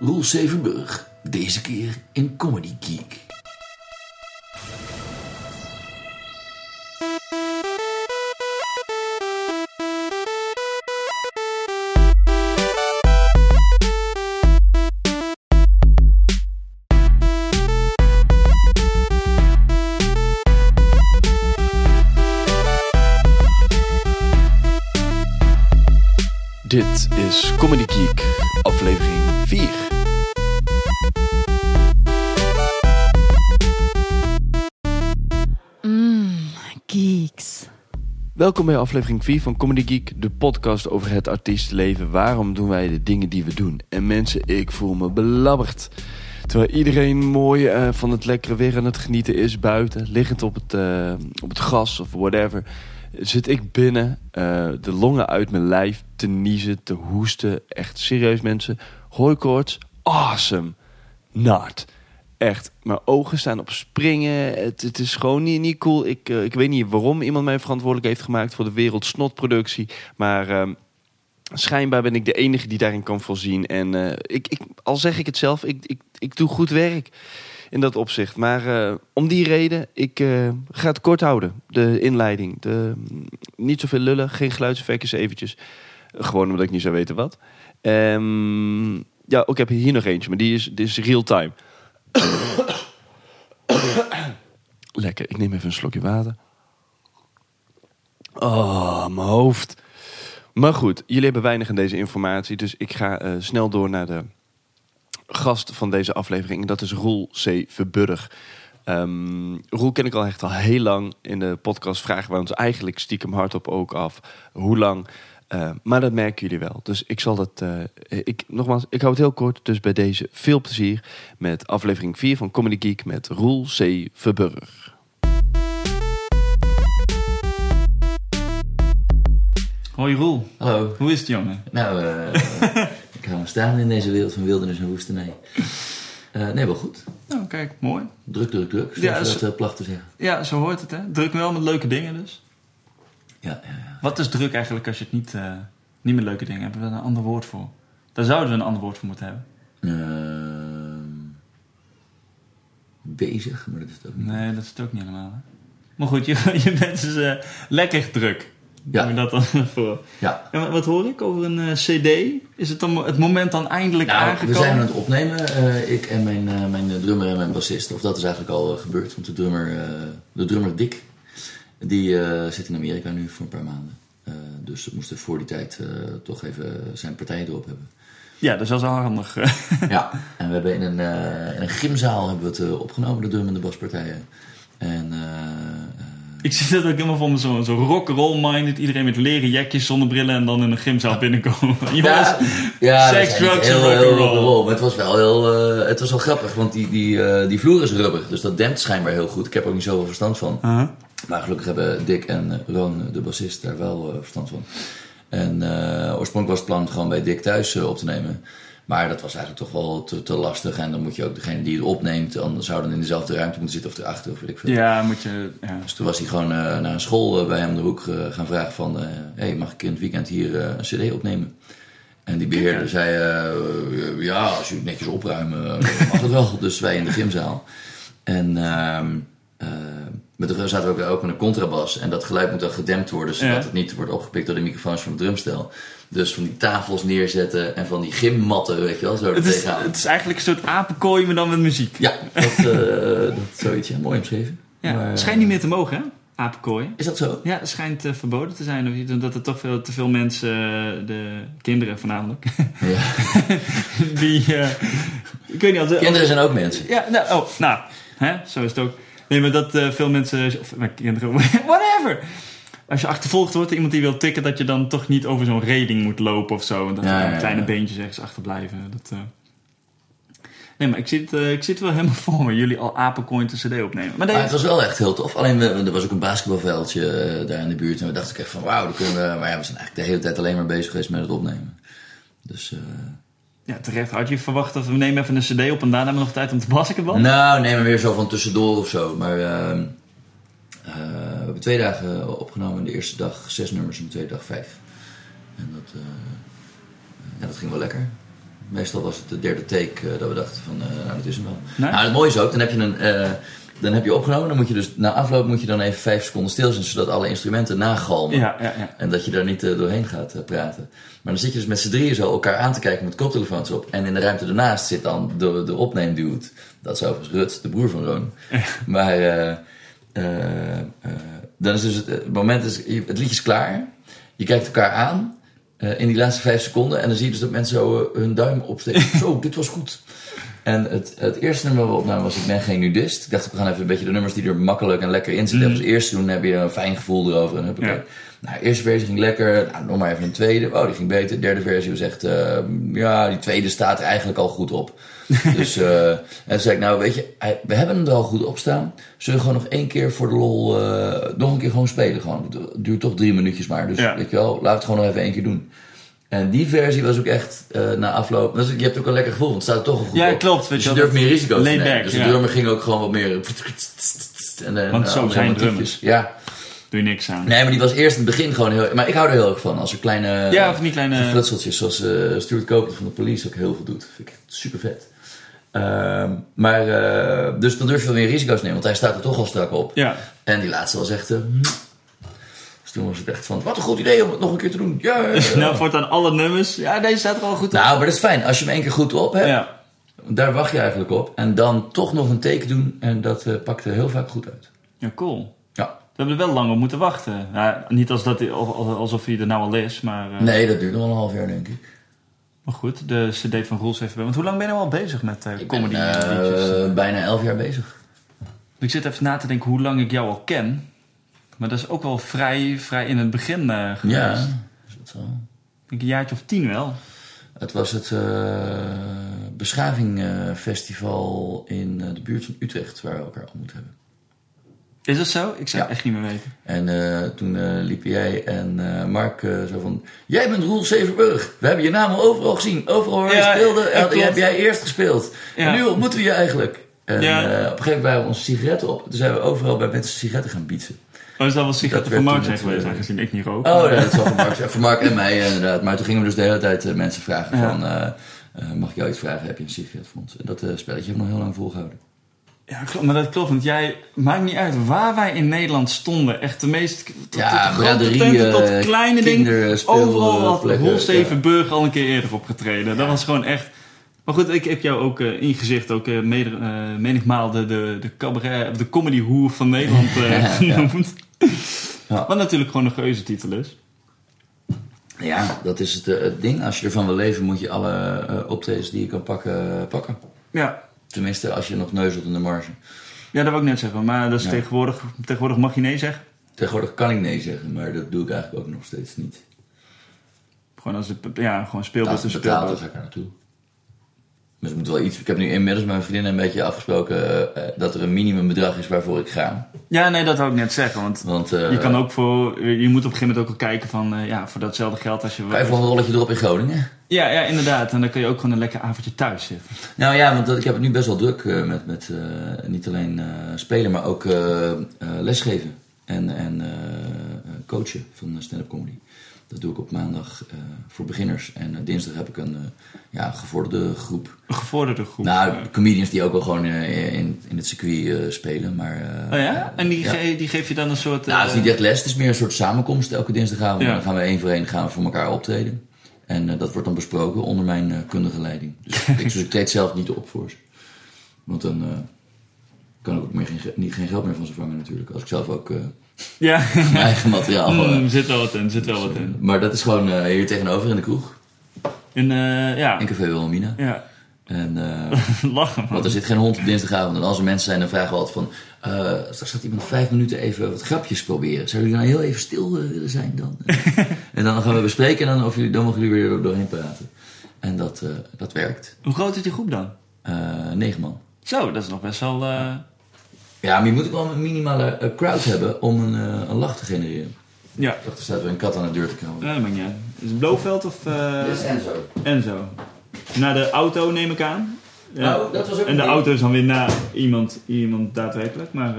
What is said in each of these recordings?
Roel Zevenburg. Deze keer in Comedy Geek. Welkom bij aflevering 4 van Comedy Geek, de podcast over het artiestenleven. Waarom doen wij de dingen die we doen? En mensen, ik voel me belabberd. Terwijl iedereen mooi eh, van het lekkere weer aan het genieten is buiten, liggend op het, eh, op het gas of whatever, zit ik binnen, eh, de longen uit mijn lijf, te niezen, te hoesten. Echt serieus mensen. Hooikoorts, awesome. Not. Echt, mijn ogen staan op springen. Het, het is gewoon niet, niet cool. Ik, eh, ik weet niet waarom iemand mij verantwoordelijk heeft gemaakt voor de wereldsnotproductie. Maar ehm, schijnbaar ben ik de enige die daarin kan voorzien. En eh, ik, ik, al zeg ik het zelf, ik, ik, ik doe goed werk in dat opzicht. Maar eh, om die reden, ik eh, ga het kort houden. De inleiding. De, mm, niet zoveel lullen, geen geluidseffectjes eventjes. Gewoon omdat ik niet zou weten wat. Ehm, ja, ik heb hier nog eentje, maar die is, die is real time. Lekker, ik neem even een slokje water. Oh, mijn hoofd. Maar goed, jullie hebben weinig aan deze informatie, dus ik ga eh, snel door naar de gast van deze aflevering. En dat is Roel C. Verburg. Ehm, Roel ken ik al echt al heel lang. In de podcast vragen wij ons eigenlijk stiekem hardop ook af hoe lang. Eh, maar dat merken jullie wel. Dus ik zal dat. eh, ik, nogmaals, ik hou het heel kort. Dus bij deze veel plezier met aflevering 4 van Comedy Geek met Roel C. Verburg. Hoi Roel, Hallo. hoe is het jongen? Nou, eh, ik ga maar staan in deze wereld van wildernis en woestenij. Eh, nee, wel goed. Nou kijk, mooi. Druk, druk, druk. Zoals Ja, dat uh, placht te zeggen. Ja, zo hoort het hè. Druk wel met leuke dingen dus. Ja, ja, ja. Wat is druk eigenlijk als je het niet, eh, niet met leuke dingen hebt? Hebben we daar een ander woord voor? Daar zouden we een ander woord voor moeten hebben. Ehm, bezig, maar dat is het ook niet. Nee, dat is het ook niet helemaal hè. Maar goed, je, je bent dus eh, lekker druk. Ja. We dat dan voor? Ja. En wat- hoor ik over een eh, cd? Is het dan het moment dan eindelijk Nou, aangekomen? we zijn aan het opnemen, ik en mijn, mijn drummer en mijn bassist. Of dat is eigenlijk al gebeurd, want de drummer, de drummer Dick, die eh, zit in Amerika nu voor een paar maanden. Eh, dus we moesten voor die tijd eh, toch even zijn partij erop hebben. Ja, dat is wel handig. Ja, en we hebben in een, in een gymzaal hebben we het opgenomen, de drum en de baspartijen. En ik zie dat ook helemaal voor me zo, zo rock-roll minded. Iedereen met leren jakjes, zonnebrillen en dan in een gymzaal binnenkomen. Jongens, ja, ja, seks, drugs en rock'n'roll. Maar het was wel heel, het was wel grappig, want die, die, die vloer is rubber. Dus dat dempt schijnbaar heel goed. Ik heb er ook niet zoveel verstand van. Maar gelukkig hebben Dick en Roon, de bassist, daar wel eh, verstand van. En eh, oorspronkelijk was het plan gewoon bij Dick thuis eh, op te nemen. Maar dat was eigenlijk toch wel te, te lastig. En dan moet je ook degene die het opneemt, dan zou dan in dezelfde ruimte moeten zitten of erachter of weet ik veel. Ja, moet je... Ja. Dus toen was hij gewoon naar een school bij hem de hoek gaan vragen van... hey, mag ik in het weekend hier een cd opnemen? En die beheerder zei, ja, als je het netjes opruimen, mag het wel. Dus wij in de gymzaal. En ehm eh, met de, zaten we ook, met een contrabas. En dat geluid moet dan gedempt worden, zodat Ja. het niet wordt opgepikt door de microfoons van het drumstel. Dus van die tafels neerzetten en van die gymmatten, weet je wel, zo Het, is, tegenaan. het is eigenlijk een soort apenkooi, maar dan met muziek. Ja, dat, eh dat zoiets, ja, mooi omschreven. Ja, Maar, schijnt niet meer te mogen, hè? Apenkooien. Is dat zo? Ja, het schijnt eh, verboden te zijn. Omdat er toch veel, te veel mensen, eh, de kinderen voornamelijk, Ja. die... eh, ik weet niet, als, Kinderen zijn ook mensen. Ja, nou, oh, nou, hè, zo is het ook. Nee, maar dat eh, veel mensen, of mijn kinderen, whatever. Als je achtervolgd wordt, iemand die wil tikken, dat je dan toch niet over zo'n reling moet lopen of zo. En dat Ja, kleine beentjes ergens achterblijven. Dat, eh. Nee, maar ik zit, eh, ik zit wel helemaal voor me. Jullie al apencoin te cd opnemen. Maar nee, het was wel echt heel tof. Alleen we, er was ook een basketbalveldje daar in de buurt. En we dachten echt van wauw, dan kunnen we... Maar ja, we zijn eigenlijk de hele tijd alleen maar bezig geweest met het opnemen. Dus... ja, terecht. Had je verwacht dat we nemen even een cd op en daarna hebben we nog tijd om te basketballen? Nou, neem maar weer zo van tussendoor of zo. Maar ehm, eh, we hebben twee dagen opgenomen. De eerste dag zes nummers en de tweede dag vijf. En dat, eh, ja, dat ging wel lekker. Meestal was het de derde take eh, dat we dachten van, nou dat is hem wel. Nee? Nou, het mooie is ook, dan heb je een... dan heb je opgenomen, dan moet je dus na afloop moet je dan even vijf seconden stil zijn, zodat alle instrumenten nagalmen. Ja, ja, ja. En dat je daar niet eh, doorheen gaat eh, praten. Maar dan zit je dus met z'n drieën zo elkaar aan te kijken met koptelefoons op. En in de ruimte ernaast zit dan de, de opneemdude. Dat is overigens Rut, de broer van Roon. Maar eh, dan is dus het, het moment, is, het liedje is klaar. Je kijkt elkaar aan in die laatste vijf seconden. En dan zie je dus dat mensen zo hun duim opsteken. zo, dit was goed. En het, het eerste nummer wat we opnamen was Ik ben geen nudist. Ik dacht, we gaan even een beetje de nummers die er makkelijk en lekker in zitten. Als eerste doen, dan heb je een fijn gevoel erover. En huppakee. Ja. Nou, de eerste versie ging lekker. Nou, nog maar even een tweede. Oh, die ging beter. De derde versie was echt... eh, ja, die tweede staat er eigenlijk al goed op. dus eh, en toen zei ik, nou weet je, we hebben hem er al goed op staan. Zullen we gewoon nog één keer voor de lol... eh, nog een keer gewoon spelen? Gewoon. Het duurt toch drie minuutjes maar. Dus Ja. weet je wel, we het gewoon nog even één keer doen. En die versie was ook echt eh, na afloop... Dus je hebt ook een lekker gevoel, want het staat er toch al goed Ja, op. klopt, weet Dus je durft meer risico's te nemen. Dus de drummer ging ook gewoon wat meer... En, dan, Want eh, zo zijn drummers. Ja. Doe je niks aan. Nee, maar die was eerst in het begin gewoon heel... Maar ik hou er heel erg van. Als er kleine... Ja, van die kleine- Flutseltjes zoals eh Stuart Copeland van de police ook heel veel doet. Vind ik super vet. Ehm, maar... eh, dus dan durf je wel meer risico's te nemen. Want hij staat er toch al strak op. Ja. En die laatste was echt... eh, hm. Dus toen was het echt van... Wat een goed idee om het nog een keer te doen. Ja, ja. Nou, voortaan alle nummers. Ja, deze staat er al goed op. Nou, maar dat is fijn. Als je hem één keer goed op hebt... ja. Daar wacht je eigenlijk op. En dan toch nog een take doen. En dat eh, pakt er heel vaak goed uit. ja, cool. Ja. We hebben er wel lang op moeten wachten. Ja, niet als dat, alsof hij er nou al is, maar, eh, Nee, dat duurt nog wel een half jaar, denk ik. maar goed. De cd van Roels even bij. Want hoe lang ben je nou al bezig met eh, Ik comedy ben en liedjes? eh, bijna elf jaar bezig. Ik zit even na te denken hoe lang ik jou al ken. Maar dat is ook wel vrij, vrij in het begin eh geweest. Ja, is dat zo? Ik denk een jaartje of tien wel. Het was het eh Beschaving eh, in de buurt van Utrecht, waar we elkaar ontmoet hebben. Is dat zo? Ik zou Ja. het echt niet meer weten. En toen eh, liepen jij en Mark zo van... Jij bent Roel Zevenburg. We hebben je naam al overal gezien. Overal waar je Ja, speelde, had- heb jij eerst gespeeld. Ja. En nu ontmoeten we je eigenlijk. En op een gegeven moment waren we onze sigaretten op. Toen zijn we overal bij mensen sigaretten gaan bietsen. Is dat wel sigaretten van Mark zijn geweest, eh, aangezien ik niet rook. Oh, ja, dat voor Mark, zijn. voor Mark en mij eh, inderdaad. Maar toen gingen we dus de hele tijd eh, mensen vragen van... mag ik jou iets vragen? Heb je een sigaretfonds? En dat eh, spelletje heb ik nog heel lang volgehouden. Ja, klopt, maar dat klopt, want jij maakt niet uit waar wij in Nederland stonden. Echt de meest tot, Ja, tot de grote braderie, tenten, tot kleine dingen. Overal had plekken, Roel Stevenburg al een keer eerder opgetreden. Dat was gewoon echt... Maar goed, ik heb jou ook eh, ingezicht, ook uh, menigmaal de, de, de cabaret, de comedy hoer van Nederland ja. genoemd. Ja. Wat natuurlijk gewoon een geuze titel is. Ja, dat is het, eh, het ding. Als je ervan wil leven, moet je alle eh optredens die je kan pakken, eh, pakken. Ja. Tenminste, als je nog neuzelt in de marge. ja, dat wil ik net zeggen. Maar dat is Ja. tegenwoordig, tegenwoordig mag je nee zeggen. Tegenwoordig kan ik nee zeggen, maar dat doe ik eigenlijk ook nog steeds niet. Gewoon als de, ja, gewoon speelbus en het betaalt, dan speelbus. ga ik naartoe. Dus moet wel iets. Ik heb nu inmiddels met mijn vriendin een beetje afgesproken eh, dat er een minimumbedrag is waarvoor ik ga. Ja, nee, dat wou ik net zeggen. Want Want eh Je kan ook voor, je moet op een gegeven moment ook al kijken van, eh, ja, voor datzelfde geld als je... ga je voor een rolletje erop in Groningen. Ja, ja, inderdaad. En dan kun je ook gewoon een lekker avondje thuis zitten. Nou ja, want dat- ik heb het nu best wel druk eh, met, met eh, niet alleen eh, spelen, maar ook eh, eh, lesgeven en, en eh, coachen van stand-up comedy. Dat doe ik op maandag eh, voor beginners. En eh, dinsdag heb ik een eh, ja, gevorderde groep. Een gevorderde groep. Nou, comedians die ook wel gewoon in, in het circuit spelen. Maar, oh ja? En die, ja. ge- die geef je dan een soort... Nou, het is niet echt les. Het is meer een soort samenkomst elke dinsdagavond. Ja. Dan gaan we één voor één gaan we voor elkaar optreden. En dat wordt dan besproken onder mijn kundige leiding. Dus ik, dus ik treed zelf niet op voor ze. Want dan kan ik ook meer geen, ge- niet, geen geld meer van ze vangen natuurlijk. Als ik zelf ook Ja, mijn eigen materiaal... Mm, zit wel wat in, zit wel wat in. maar dat is gewoon eh, hier tegenover in de kroeg. In, eh, ja, In Café Wilhelmina. ja, En, eh, lachen man. want er zit geen hond op dinsdagavond. En als er mensen zijn, dan vragen we altijd van... straks gaat iemand vijf minuten even wat grapjes proberen. Zouden jullie nou heel even stil willen zijn dan? en dan gaan we bespreken en dan, of jullie, dan mogen jullie weer er doorheen praten. En dat, dat werkt. Hoe groot is die groep dan? Negen man. Zo, dat is nog best wel... Ja, maar je moet ook wel een minimale eh, crowd hebben om een, eh, een lach te genereren. ja, Ik dacht, er staat weer een kat aan de deur te krabben. ja, dat maakt niet uit. Is het Blofeld of uh, Dit is Enzo. Enzo? Naar de auto neem ik aan. Ja. Nou, dat was ook en de auto is dan weer na iemand, iemand daadwerkelijk, maar...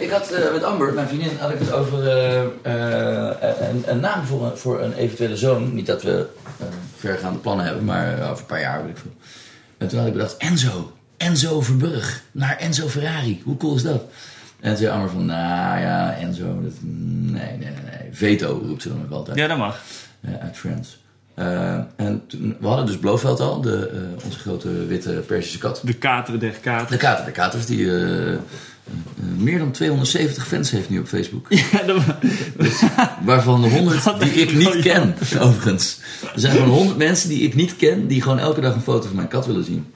ik had eh, met Amber, mijn vriendin, had ik het over eh, eh, een, een naam voor een, voor een eventuele zoon. Niet dat we eh, vergaande plannen hebben, maar over een paar jaar weet ik veel. En toen had ik bedacht, Enzo, Enzo Verburg, naar Enzo Ferrari. Hoe cool is dat? En zei Amber van, nou ja, Enzo, dat, nee, nee, nee, nee. Veto roept ze dan ook altijd Ja, dat mag. eh, uit Friends. Eh, en toen, we hadden dus Blofeld al, de, eh, onze grote witte Persische kat. De kater der De kater. de katers die eh, meer dan 270 fans heeft nu op Facebook. Ja, dat mag. Waarvan de 100 Wat die ik niet ken, overigens. Er zijn gewoon 100 mensen die ik niet ken, die gewoon elke dag een foto van mijn kat willen zien.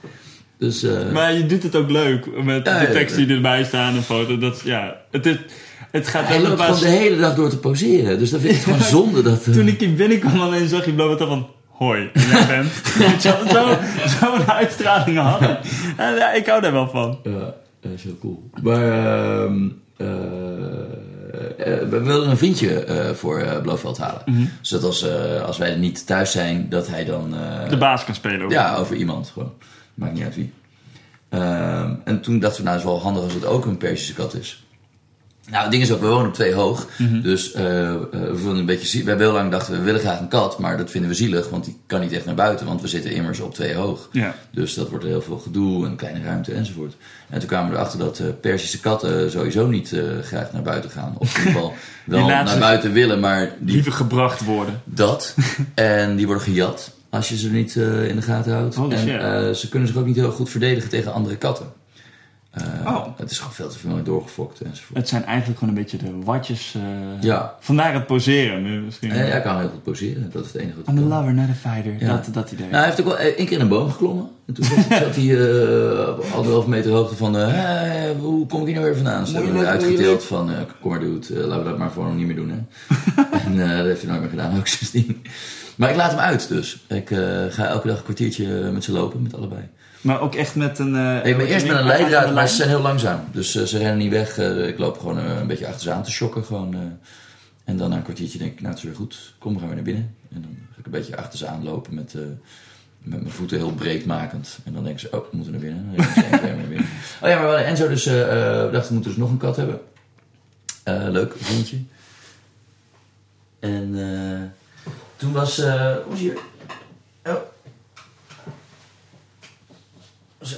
Dus eh, Maar je doet het ook leuk met Ja, de tekst die erbij staan en foto. Dat, ja, het, is, het gaat hij loopt op gewoon de hele dag door te poseren. Dus dan vind ik gewoon zonde dat... eh, Toen ik hier binnenkwam, alleen zag je Blauw van... Hoi, jij bent. Je zo, zo'n uitstraling hadden. En ja, ik hou daar wel van. Ja, dat is heel cool. Maar ehm, eh, we wilden een vriendje voor Blofeld halen. Zodat als, eh, als wij er niet thuis zijn, dat hij dan... De baas kan spelen ook. Ja, over iemand gewoon. Maakt niet uit wie. Ehm, en toen dachten we, nou, het is wel handig als het ook een Persische kat is. Nou, het ding is ook, we wonen op twee hoog. Dus eh, eh, we vonden een beetje. We hebben heel lang gedacht, we willen graag een kat. Maar dat vinden we zielig, want die kan niet echt naar buiten. Want we zitten immers op twee hoog. Ja. Dus dat wordt heel veel gedoe, een kleine ruimte enzovoort. En toen kwamen we erachter dat eh, Persische katten sowieso niet graag naar buiten gaan. Of in ieder geval wel naar buiten willen, maar die Liever gebracht worden. dat. en die worden gejat als je ze niet eh, in de gaten houdt. Holy en shit. eh, ze kunnen zich ook niet heel goed verdedigen tegen andere katten. Eh, Oh. Het is gewoon veel te veel doorgefokt enzovoort. Het zijn eigenlijk gewoon een beetje de watjes. eh, Ja. Vandaar het poseren misschien. En hij kan heel goed poseren, dat is het enige wat hij I'm a lover, not a fighter. Ja. Dat, dat idee. Nou, hij heeft ook wel één keer in een boom geklommen. En toen zat, hij eh, op anderhalve meter hoogte van... eh, "Hé, hoe kom ik hier nou weer vandaan? Dus hebben Moeilijk, uitgedeeld van... eh, kom maar dude, eh, laten we dat maar gewoon niet meer doen. Hè. en eh, dat heeft hij nooit meer gedaan, ook sindsdien. Maar ik laat hem uit dus. Ik eh, ga elke dag een kwartiertje met ze lopen, met allebei. Maar ook echt met een... eh, Nee, maar eerst met een leidraad, maar ze zijn heel langzaam. Dus eh, ze rennen niet weg. Eh, ik loop gewoon een beetje achter ze aan te shocken. Gewoon, en dan na een kwartiertje denk ik, nou het is weer goed. Kom, we gaan weer naar binnen. En dan ga ik een beetje achter ze aanlopen met, eh, met mijn voeten heel breed makend. En dan denken ze, oh, we moeten naar binnen. Dan ze naar binnen. Oh ja, maar we Enzo dus, we dachten we moeten dus nog een kat hebben. Leuk, vriendje. En toen was, hoe is hier? Oh.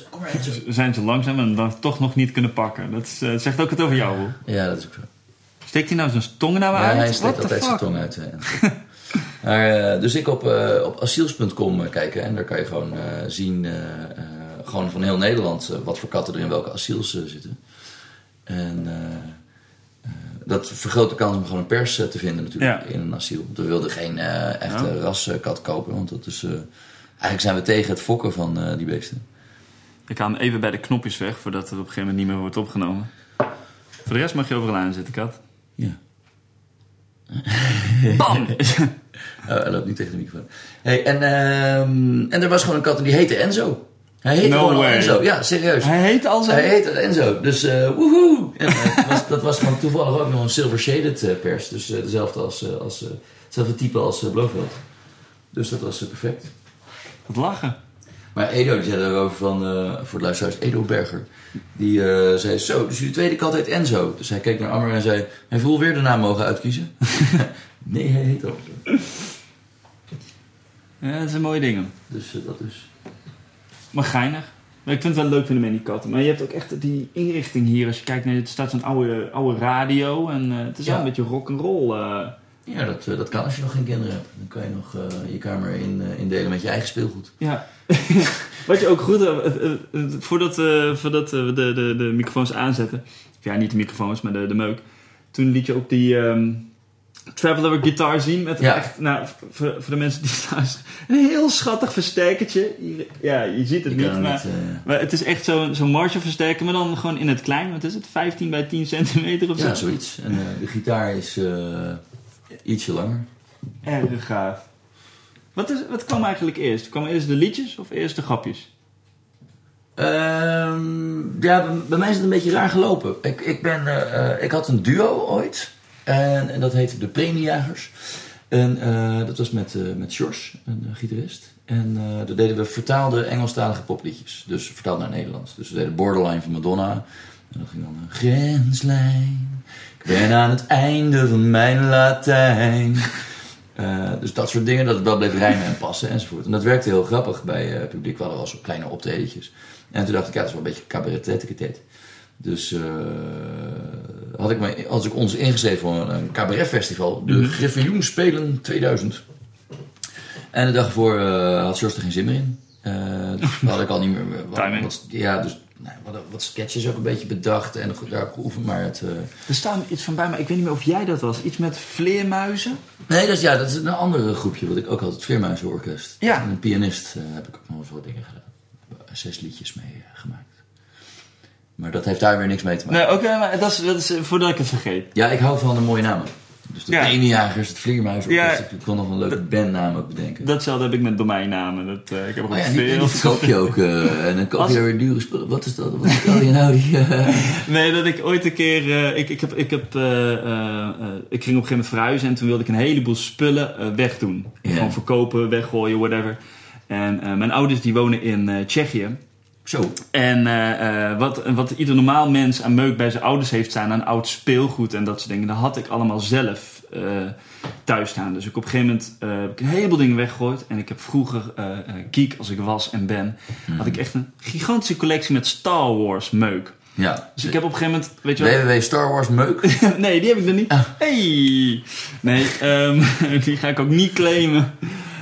Kom maar. Zijn ze langzaam en dan toch nog niet kunnen pakken. Dat is, eh, zegt ook het over jou, hoor. Ja, dat is ook zo. Steekt hij nou zijn tongen naar me Ja, uit? hij steekt What altijd zijn tong uit. maar, eh, dus ik op, eh, op asiels.com kijken en daar kan je gewoon eh, zien, gewoon van heel Nederland, wat voor katten er in welke asiels zitten. En eh, eh, dat vergroot de kans om gewoon een pers te vinden natuurlijk Ja. in een asiel. Want we wilden geen eh, echte Ja. raskat kopen, want dat is... eh, eigenlijk zijn we tegen het fokken van eh, die beesten. Ik haal hem even bij de knopjes weg, voordat het op een gegeven moment niet meer wordt opgenomen. Voor de rest mag je overal aan zitten, kat. Ja. Bam! Oh, hij loopt niet tegen de microfoon. Hey, en, ehm, en er was gewoon een kat en die heette Enzo. Hij heette No gewoon al. Enzo. Ja, serieus. hij heet al zo... Hij heette Enzo. Dus eh woehoe. En, het was, dat was gewoon toevallig ook nog een silver shaded eh, pers. Dus eh, dezelfde als, eh, als, eh, hetzelfde type als uh, Blofeld. Dus dat was perfect. Wat lachen. Maar Edo, die zei erover van, eh, voor de luisteraars, Edo Berger. Die eh, zei, zo, dus jullie tweede kat heet Enzo. Dus hij keek naar Amber en zei, hij voel weer de naam mogen uitkiezen. nee, hij heet ook. Ja, dat zijn mooie dingen. Dus eh, dat is... Maar geinig. Maar ik vind het wel leuk vinden met die katten. Maar je hebt ook echt die inrichting hier. Als je kijkt naar, er staat zo'n oude, oude radio. En het is wel Ja. een beetje rock'n'roll. eh Ja, dat, eh, dat kan als je nog geen kinderen hebt. Dan kan je nog eh, je kamer in, eh, indelen met je eigen speelgoed. Ja. Wat je ook goed... eh, voordat, voordat we de, de, de microfoons aanzetten... Ja, niet de microfoons, maar de, de meuk. Toen liet je ook die... ehm Traveler gitaar zien. Met Ja. echt... Nou, voor, voor de mensen die thuis... Een heel schattig versterkertje. Ja, je ziet het niet, maar... eh, Maar het is echt zo'n zo'n Marshall versterker, maar dan gewoon in het klein. Wat is het? 15 bij 10 centimeter of ja, zo? zoiets. En de gitaar is ietsje langer. Erg gaaf. Wat, is, wat kwam eigenlijk eerst? Kwamen eerst de liedjes of eerst de grapjes? Ehm, ja, bij, bij mij is het een beetje raar gelopen. Ik, ik, ben, eh, eh, ik had een duo ooit. En, en dat heette de Premiejagers. En eh, dat was met, met Sjors, een gitarist. En eh daar deden we vertaalde Engelstalige popliedjes. Dus vertaald naar Nederlands. Dus we deden Borderline van Madonna. En dat ging dan een grenslijn. Ben aan het einde van mijn Latijn. Eh, dus dat soort dingen, dat het wel bleef rijmen en passen enzovoort. En dat werkte heel grappig bij eh, het publiek. We hadden wel zo kleine optredetjes. En toen dacht ik, ja, dat is wel een beetje cabaret Dus eh, had ik me, als ik ons ingeschreven voor een, een cabaretfestival, de Mhm. Griffioen Spelen 2000. En de dag ervoor had Sjors er geen zin meer in. Eh dus had ik al niet meer... Wat, Timing. wat- ja, dus nou, wat, wat sketches ook een beetje bedacht en daar geoefend, maar het... eh, Er staat iets van bij, maar ik weet niet meer of jij dat was. Iets met vleermuizen? Nee, dat is, ja, dat is een andere groepje wat ik ook had, het Vleermuizenorkest. Ja. En een pianist eh, heb ik ook nog eens wat dingen gedaan. Zes liedjes mee eh, gemaakt. Maar dat heeft daar weer niks mee te maken. Nee, oké, maar dat is, dat is voordat ik het vergeet. Ja, ik hou van de mooie namen. Dus de Ja. Penijagers, het Vleermuizenorkest. Ja. Ik kon nog een leuke bandnaam ook bedenken. Datzelfde heb ik met domeinnamen. Dat, eh, ik heb er ook Oh ja, veel. die verkoop je ook. eh, en dan koop Als- je weer dure spullen. Wat is dat? Wat vertel je nou? Die, Nee, dat ik ooit een keer. eh, ik, ik, heb, ik, heb, ik ging op een gegeven moment verhuizen en toen wilde ik een heleboel spullen wegdoen. Ja. Gewoon verkopen, weggooien, whatever. En mijn ouders die wonen in Tsjechië. Zo. En eh, eh, wat, wat ieder normaal mens aan meuk bij zijn ouders heeft staan, aan oud speelgoed en dat soort dingen, dat had ik allemaal zelf eh, thuis staan. Dus ik op een gegeven moment heb ik een heleboel dingen weggegooid. En ik heb vroeger, geek als ik was en ben, had ik echt een gigantische collectie met Star Wars meuk. Ja. Dus ik heb op een gegeven moment, weet je wel... www Star Wars Meuk. nee, die heb ik er niet. Hey! Nee, ehm, die ga ik ook niet claimen.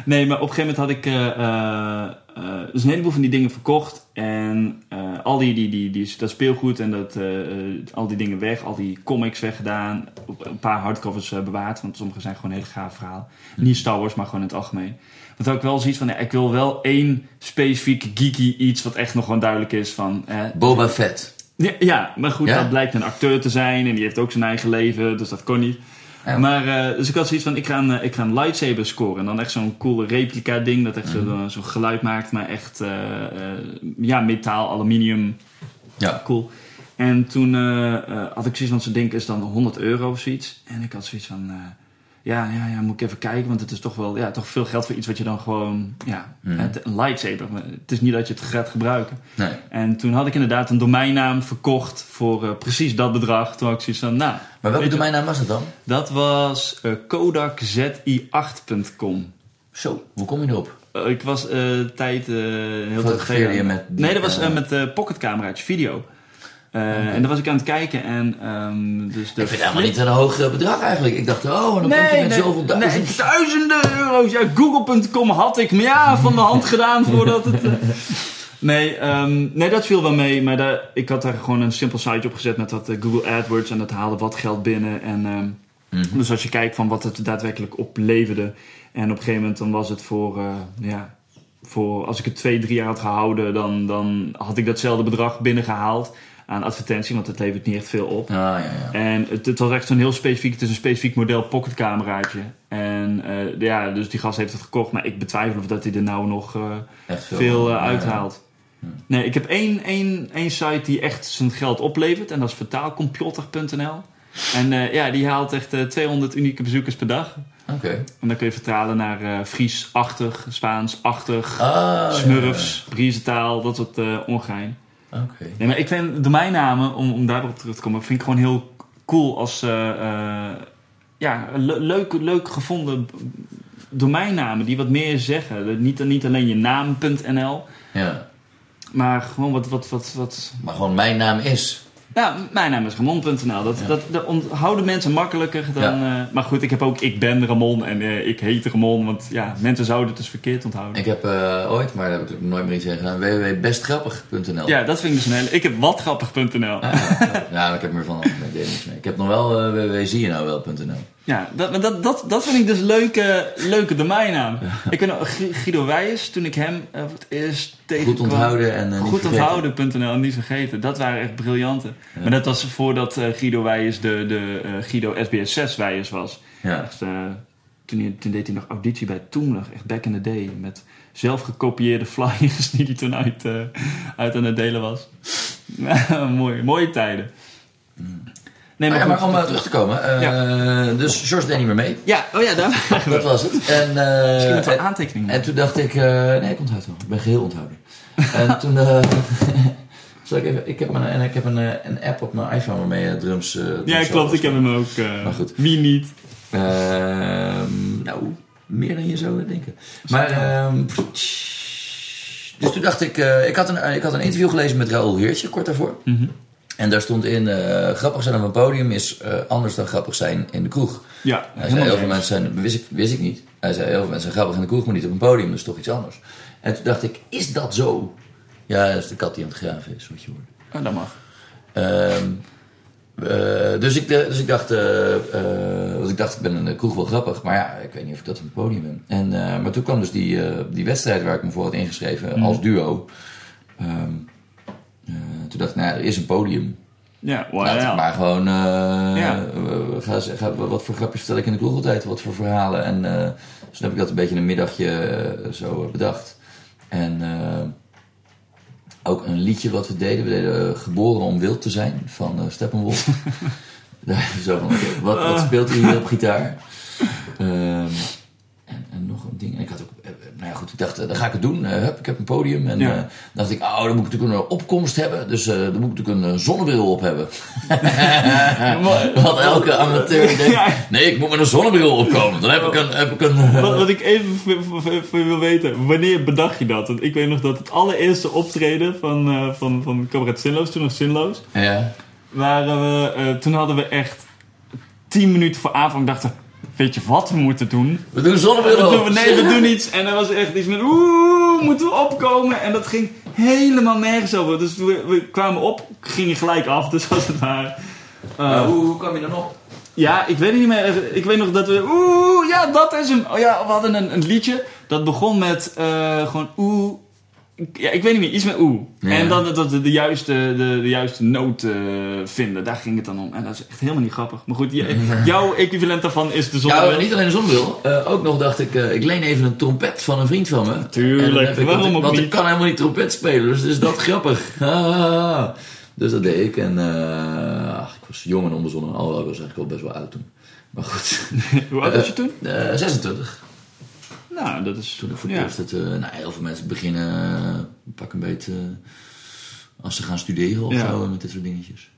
Nee, maar op een gegeven moment had ik dus een heleboel van die dingen verkocht. En eh, al die, die, die, die, dat speelgoed en dat, eh, eh, al die dingen weg. Al die comics weggedaan. Een paar hardcovers bewaard. Want sommige zijn gewoon hele gaaf verhaal. Niet Star Wars, maar gewoon in het algemeen. Want ik wel zoiets van, ja, ik wil wel één specifiek geeky iets wat echt nog gewoon duidelijk is van... Boba Fett. ja, ja, maar goed, Ja? dat blijkt een acteur te zijn en die heeft ook zijn eigen leven, dus dat kon niet. Ja. Maar, eh, dus ik had zoiets van, ik ga een, eh, ik ga een lightsaber scoren. En dan echt zo'n coole replica ding dat echt Mhm. zo'n geluid maakt, maar echt, eh, eh, ja, metaal, aluminium, Ja. cool. En toen eh, eh, had ik zoiets van, zo'n ding is dan 100 euro of zoiets. En ik had zoiets van, eh, ja, ja, ja, moet ik even kijken, want het is toch wel, ja, toch veel geld voor iets wat je dan gewoon, ja, het- een lightsaber. maar Het is niet dat je het gaat gebruiken. Nee. En toen had ik inderdaad een domeinnaam verkocht voor eh, precies dat bedrag. Toen had ik zoiets van, nou, Maar welke domeinnaam was het dan? dat was eh kodakzi8.com. Zo, hoe kom je erop? Eh, ik was tijd, heel tijd geleden- met die Nee, dat was met eh pocketcameraatje, video. Eh, En daar was ik aan het kijken en ehm, dus de Ik vind het helemaal niet een hoog eh, bedrag eigenlijk. Ik dacht, oh, dan komt hij met zoveel nee, duizend. duizenden euro's. Ja, Google.com had ik me ja, van de hand gedaan voordat het... eh, Nee, ehm, nee, dat viel wel mee. Maar daar, ik had daar gewoon een simpel site op gezet met dat Google AdWords. En dat haalde wat geld binnen. En, ehm, Mhm. Dus als je kijkt van wat het daadwerkelijk opleverde. En op een gegeven moment dan was het voor... ja, voor als ik het twee, drie jaar had gehouden... Dan, dan had ik datzelfde bedrag binnengehaald aan advertentie. Want het levert niet echt veel op. Ah, ja, ja. En het, het was echt zo'n heel specifiek, het is een specifiek model pocketcameraatje. En eh, ja, dus die gast heeft het gekocht, maar ik betwijfel of dat hij er nou nog eh, veel, eh, Ja. uithaalt. Nee, ik heb één, één, één site die echt zijn geld oplevert en dat is vertaalcomputer.nl. En ja, die haalt echt eh, 200 unieke bezoekers per dag. Oké. En dan kun je vertalen naar eh Fries-achtig, Spaans-achtig, Ah, ja, Smurfs, Briezentaal, dat soort eh ongein. Oké. Nee, maar ik vind domeinnamen, om, om daarop terug te komen, vind ik gewoon heel cool als eh, eh, ja, le- leuk, leuk gevonden domeinnamen die wat meer zeggen. Niet, niet alleen je naam.nl, Ja. maar gewoon wat, wat, wat, wat... Maar gewoon mijn naam is. Nou, mijn naam is Ramon.nl. Dat, Ja. dat, dat onthouden mensen makkelijker dan... eh, maar goed, ik heb ook ik ben Ramon en eh, ik heet Ramon. Want ja, mensen zouden het dus verkeerd onthouden. Ik heb eh, ooit, maar daar heb ik nooit meer iets in gedaan, www.bestgrappig.nl. Ja, dat vind ik dus een hele... Ik heb watgrappig.nl. Ah, ja, ja, ik heb meer van niks mee. Ik heb nog wel uh, www.zienouwel.nl. Ja, dat, maar dat, dat, dat vind ik dus leuke, leuke domeinnaam. Ik weet nog, Gu- Guido Wijs, toen ik hem eh, voor het eerst tegenkwam... Goed onthouden en uh, niet Goed onthouden.nl en niet vergeten. Dat waren echt briljante. Ja. Maar dat was voordat eh, Guido Wijs de, de eh, Guido SBS 6 Wijs was. Ja. Echt, eh, toen, toen deed hij nog auditie bij Toemler, echt back in the day. Met zelf gekopieerde flyers die hij toen uit, eh, uit aan het delen was. Mooi, mooie tijden. Nee, Maar, ja, maar goed. om uh, terug te komen. Uh, Dus George deed niet meer mee. Ja, oh ja, daar Dat was het. En, uh, Misschien moeten we en, aantekeningen en toen dacht ik, uh, nee, ik onthoud wel. Ik ben geheel onthouden. en toen, uh, zal ik even, ik heb, mijn, en ik heb een, eh, een app op mijn iPhone waarmee je drums... Uh, Ja, klopt, ik heb hem ook. Uh, maar goed. Wie niet? Uh, nou, Meer dan je zou denken. Maar, ehm, dus toen dacht ik, eh, ik, had een, ik had een interview gelezen met Raoul Heertje, kort daarvoor. Mhm. En daar stond in, eh, grappig zijn op een podium is eh, anders dan grappig zijn in de kroeg. Ja, Hij zei, heel veel mensen zijn, wist ik, wist ik niet. Hij zei, heel veel mensen zijn grappig in de kroeg, maar niet op een podium. Dat is toch iets anders. En toen dacht ik, is dat zo? Ja, dat is de kat die aan het graven is, wat je hoort. Oh, dat mag. Ehm, eh, dus, ik, dus ik dacht, want ik dacht, ik ben in de kroeg wel grappig, maar ja, ik weet niet of ik dat op het podium ben. En, maar toen kwam dus die, die wedstrijd waar ik me voor had ingeschreven als duo. Ehm, eh, toen dacht ik, nou er is een podium. Ja, wow, Laat ja. ik maar gewoon, eh, Ja. ga, ga, wat voor grapjes vertel ik in de kroeg wat voor verhalen. En dus toen heb ik dat een beetje een middagje eh, zo bedacht. En ook een liedje wat we deden. We deden Geboren om wild te zijn van Steppenwolf. Zo van, oké, wat, wat speelt hij hier op gitaar? Ehm, en, en nog een ding. En ik had ook, goed, ik dacht, eh, dan ga ik het doen. Eh, hup, ik heb een podium. En Ja. eh, dacht ik, oh, dan moet ik natuurlijk een opkomst hebben. Dus dan moet ik natuurlijk een zonnebril op hebben. Wat elke amateur denkt. Nee, ik moet met een zonnebril opkomen. Dan heb ik een... Heb ik een Wat, wat ik even voor- je wil weten, wanneer bedacht je dat? Want ik weet nog dat het allereerste optreden van, eh van, van Cabaret Zinloos, toen nog Zinloos, ja. waren we, toen hadden we echt tien minuten voor aanvang dachten, weet je wat we moeten doen? We doen een zonnebril We op. doen, nee, we doen iets. En er was echt iets met, oeh, moeten we opkomen? En dat ging helemaal nergens over. Dus we, we kwamen op, gingen gelijk af, dus als het ware. Eh, Maar hoe, hoe kwam je dan op? ja, ik weet het niet meer. Ik weet nog dat we. Oeh, ja, dat is hem. Oh ja, we hadden een, een liedje. Dat begon met eh, gewoon oeh. Ja, ik weet niet meer, iets met oeh. Ja. En dan dat de, de, juiste, de, de juiste noot eh, vinden. Daar ging het dan om. En dat is echt helemaal niet grappig. Maar goed, jouw equivalent daarvan is de zon. Ja, niet alleen een zonnebril. Eh, ook nog dacht ik, eh, ik leen even een trompet van een vriend van me. Tuurlijk, ik- waarom want, ook Want ik kan helemaal niet trompet spelen, dus is dat grappig. Ah. dus dat deed ik. En ach, ik was jong en onbezonnen. Alhoewel, ik was eigenlijk al best wel oud toen. Maar goed. Hoe oud was je toen? Eh, 26. Nou, dat is. Toen ik voor het ja. eerst het... eh, nou, heel veel mensen beginnen eh, pak een beetje... eh, als ze gaan studeren of Ja. zo, met dit soort dingetjes.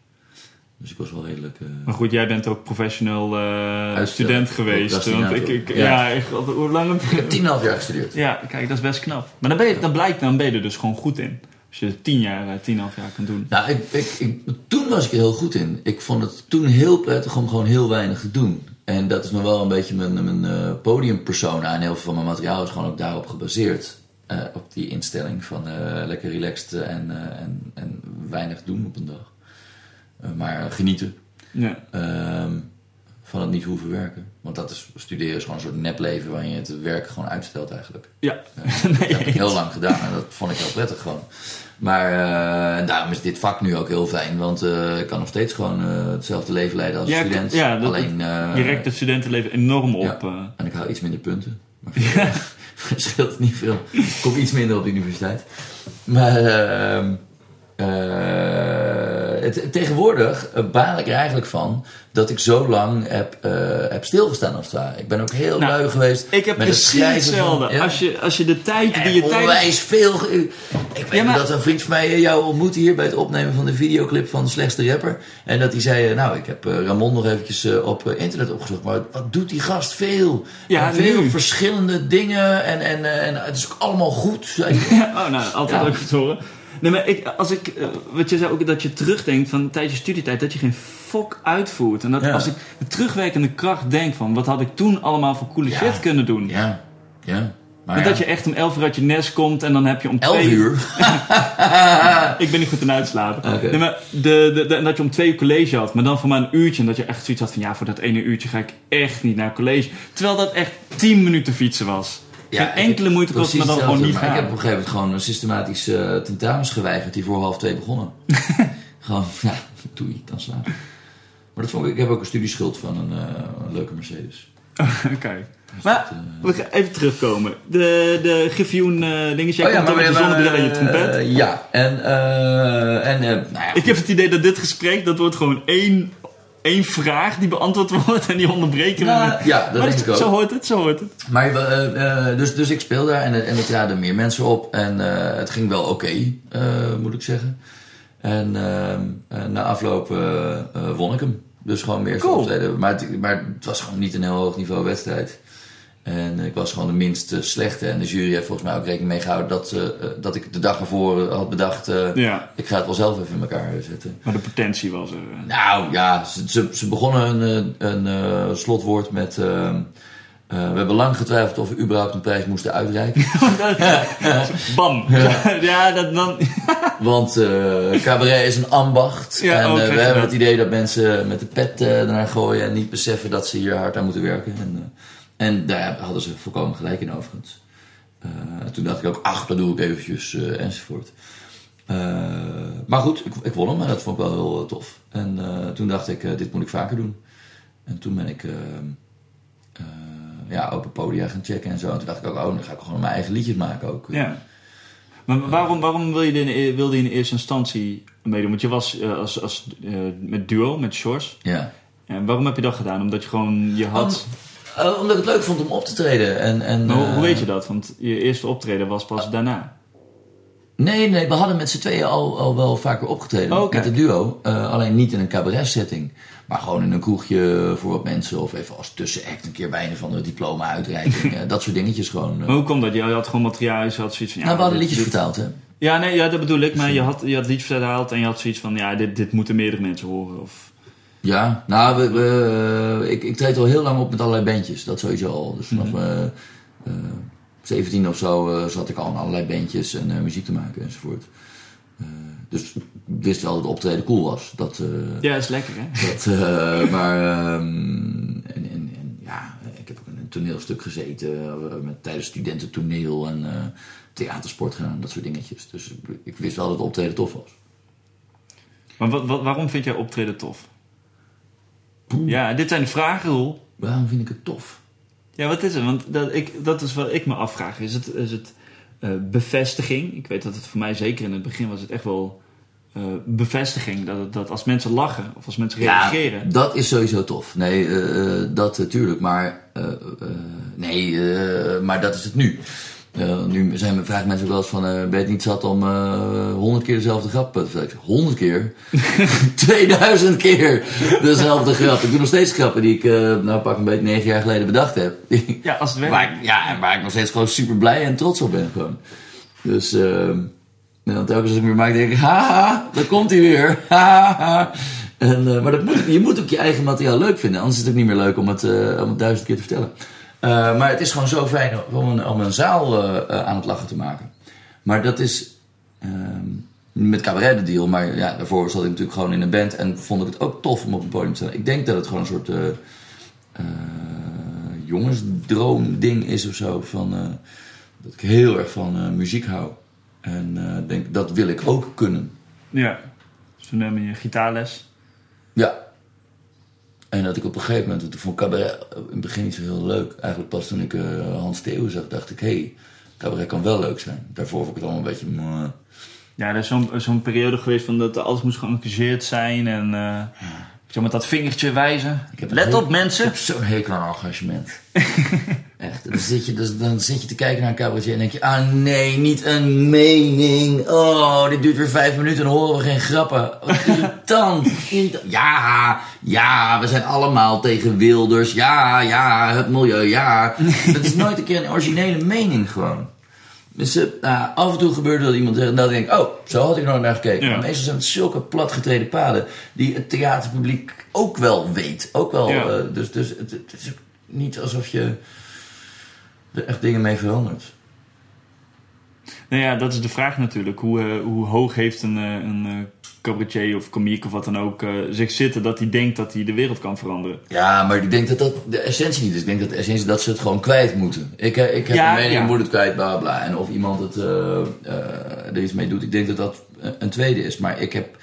Dus ik was wel redelijk... eh, Maar goed, jij bent ook professional eh, Uitstel. student geweest. Want ik, ik, ja, Ja. ik, hoe lang heb ik heb 10,5 jaar gestudeerd. Ja, kijk, dat is best knap. Maar dan, ben je, dan blijkt, dan ben je er dus gewoon goed in. Als je tien jaar, tien en half jaar kan doen. Nou, ik, ik, ik, toen was ik er heel goed in. Ik vond het toen heel prettig om gewoon heel weinig te doen. En dat is nog wel een beetje mijn, mijn eh, podiumpersona. En heel veel van mijn materiaal is gewoon ook daarop gebaseerd. Eh, op die instelling van eh, lekker relaxed en, en, en weinig doen op een dag. Maar genieten Ja. ehm, van het niet hoeven werken. Want dat is, studeren is gewoon een soort nepleven waarin je het werk gewoon uitstelt eigenlijk. Ja. Dat heb ik heel lang gedaan en dat vond ik heel prettig gewoon. Maar eh, en daarom is dit vak nu ook heel fijn, want eh, ik kan nog steeds gewoon eh, hetzelfde leven leiden als Ja, student. ja, dat- Alleen, eh, Je rekt het studentenleven enorm op. ja. eh. En ik hou iets minder punten. Maar verschilt niet veel. Ik kom iets minder op de universiteit. Maar ehm, eh, het, tegenwoordig eh, baal ik er eigenlijk van dat ik zo lang heb, eh, heb stilgestaan als het ware. Ik ben ook heel Nou, lui geweest. Ik heb met het precies van- hetzelfde. ja. Als, je, als je de tijd die je tijdens... onwijs veel. Ik weet Ja, maar- dat een vriend van mij jou ontmoette hier bij het opnemen van de videoclip van de slechtste rapper. En dat hij zei: eh, Nou, ik heb eh, Ramon nog eventjes eh, op eh, internet opgezocht. Maar wat doet die gast veel? Ja, veel nu. verschillende dingen. En, en, eh, en het is ook allemaal goed. Oh, nou, altijd leuk te horen. Nee, maar ik, als ik, eh, wat je zei ook, dat je terugdenkt van tijdens je studietijd, dat je geen fok uitvoert. En dat Ja. als ik met terugwerkende kracht denk van, wat had ik toen allemaal voor coole Ja. shit kunnen doen. ja, ja. Maar ja, dat je echt om 11 uur uit je nest komt en dan heb je om 11 twee uur. Ik ben niet goed in uitslapen. Nee, maar de, de, de- dat je om twee uur college had, maar dan voor maar een uurtje. En dat je echt zoiets had van, ja, voor dat ene uurtje ga ik echt niet naar college. Terwijl dat echt 10 minuten fietsen was. Ja, Geen enkele moeite kost, maar dan gewoon niet Maar gaan. Ik heb op een gegeven moment gewoon systematisch eh tentamens geweigerd die voor half twee begonnen. gewoon, ja, doei, kan slapen. Maar dat vond ik, ik heb ook een studieschuld van een, eh, een leuke Mercedes. Oké. Maar we gaan even terugkomen. De, de Griffioen eh. Jij Oh ja, maar dan met je zonnebril en je trompet. eh, ja, en, eh, en eh, nou ja, ik heb het idee dat dit gesprek, dat wordt gewoon één, één vraag die beantwoord wordt en die onderbreken we. Nou, ja, dat denk ik ook. Zo hoort het, zo hoort het. Maar eh, eh, dus, dus ik speel daar en, en er traden meer mensen op. En eh, het ging wel oké, moet ik zeggen. En ehm, eh, na afloop won ik hem. Dus gewoon meer Cool. Maar het, maar het was gewoon niet een heel hoog niveau wedstrijd. En ik was gewoon de minst slechte. En de jury heeft volgens mij ook rekening mee gehouden dat, eh, eh, dat ik de dag ervoor had bedacht... eh, Ja, ik ga het wel zelf even in elkaar zetten. maar de potentie was er. Nou ja, ze, ze, ze begonnen een, een slotwoord met... we hebben lang getwijfeld of we überhaupt een prijs moesten uitreiken. Bam! Ja, dat dan... Want eh, cabaret is een ambacht. Ja, en we hebben het idee dat mensen met de pet eh ernaar gooien en niet beseffen dat ze hier hard aan moeten werken. En, en daar hadden ze volkomen gelijk in overigens. Eh, toen dacht ik ook, ach, dat doe ik eventjes eh, enzovoort. Eh, maar goed, ik, ik won hem en dat vond ik wel heel tof. En toen dacht ik, dit moet ik vaker doen. En toen ben ik ja, open podia gaan checken en zo. En toen dacht ik ook, oh, dan ga ik gewoon mijn eigen liedjes maken ook. Ja. Maar waarom, waarom wil je in, de- wilde je in eerste instantie meedoen? Want je was als, als, met duo, met Shores. Ja. En waarom heb je dat gedaan? Omdat je gewoon, je had... Eh, omdat ik het leuk vond om op te treden. En, en, Maar hoe, eh, hoe weet je dat? Want je eerste optreden was pas daarna. Nee, nee, we hadden met z'n tweeën al, al wel vaker opgetreden. Oh. Met het duo. Eh, alleen niet in een cabaret setting. Maar gewoon in een kroegje voor wat mensen. Of even als tussenact een keer bij een van de diploma-uitreiking. dat soort dingetjes gewoon. Maar hoe komt dat? Je had gewoon materiaal, je had zoiets van... Ja, nou, we hadden liedjes dit- vertaald, hè. Ja, nee, ja, dat bedoel ik. Maar je had, je had liedjes vertaald en je had zoiets van... Ja, dit, dit moeten meerdere mensen horen. Of... Ja, nou, we, we, ik, ik treed al heel lang op met allerlei bandjes. Dat sowieso al. Dus vanaf eh eh, 17 of zo eh, zat ik al in allerlei bandjes en eh, muziek te maken enzovoort. Eh, dus ik wist wel dat het optreden cool was. Dat, eh, Ja, is lekker, hè? Dat, eh, maar ehm, en, en, en, ja, ik heb ook in een toneelstuk gezeten eh, met, tijdens studententoneel en eh, theatersport gedaan, dat soort dingetjes. Dus ik, wist wel dat optreden tof was. Maar wat, wat, waarom vind jij optreden tof? Ja, dit zijn de vragen, Roel. Waarom vind ik het tof? Ja, wat is het? Want dat, ik, dat is wat ik me afvraag. Is het, is het eh, bevestiging? Ik weet dat het voor mij, zeker in het begin, was het echt wel eh, bevestiging. Dat, dat als mensen lachen of als mensen reageren. dat is sowieso tof. Nee, eh, dat natuurlijk. Maar, nee, maar dat is het nu. Eh, nu zijn, vragen mensen ook wel eens van, eh, ben je niet zat om eh, honderd keer dezelfde grap te vertellen? Honderd keer? 2000 keer dezelfde grap. Ik doe nog steeds grappen die ik, eh, nou pak een beetje negen jaar geleden bedacht heb. Ja, als het werkt. waar, ik- ja, en waar ik nog steeds gewoon super blij en trots op ben gewoon. Dus, eh, en dan telkens als ik hem weer maak, denk ik, haha, daar komt hij weer. Haha. En, eh, maar dat moet, je moet ook je eigen materiaal leuk vinden. Anders is het ook niet meer leuk om het, eh, om het duizend keer te vertellen. Eh, maar het is gewoon zo fijn om een, om een zaal eh, eh, aan het lachen te maken. Maar dat is ehm, met cabaret de deal. Maar ja, daarvoor zat ik natuurlijk gewoon in een band. En vond ik het ook tof om op een podium te staan. Ik denk dat het gewoon een soort eh eh, jongensdroom ding is of zo. Van, dat ik heel erg van muziek hou. En denk, dat wil ik ook kunnen. Ja. Dus toen neem je gitaarles. Ja. En dat ik op een gegeven moment, toen vond cabaret in het begin niet zo heel leuk. Eigenlijk pas toen ik eh, Hans Theo zag, dacht ik, hé, hey, cabaret kan wel leuk zijn. Daarvoor vond ik het allemaal een beetje... mwah. Ja, er is zo'n zo'n periode geweest van dat alles moest geëngageerd zijn. En eh, zo met dat vingertje wijzen. Let op mensen. Ik heb zo'n hekel aan engagement. Echt. Dan zit, je, dus, dan zit je te kijken naar een cabaretier en denk je... Ah nee, niet een mening. Oh, dit duurt weer vijf minuten en horen we geen grappen. Wat. Irritant. Ja, ja, we zijn allemaal tegen Wilders. Ja, ja, het milieu, ja. Dat is nooit een keer een originele mening gewoon. Dus eh, nou, af en toe gebeurde dat iemand zegt, en dan denk ik, oh, zo had ik nooit naar gekeken. Ja. Maar meestal zijn het zulke platgetreden paden die het theaterpubliek ook wel weet. Ook wel, Ja. eh, dus, dus het, het is ook niet alsof je er echt dingen mee verandert. Nou ja, dat is de vraag natuurlijk. Hoe, eh, hoe hoog heeft een, eh, een eh, cabaretier of komiek of wat dan ook zich zitten dat hij denkt dat hij de wereld kan veranderen? Ja, maar ik denk dat dat de essentie niet is. Ik denk dat de essentie is dat ze het gewoon kwijt moeten. Ik, ik heb Ja, een mening, ja. moet het kwijt, bla bla. En of iemand het, er iets mee doet. Ik denk dat dat een tweede is. Maar ik heb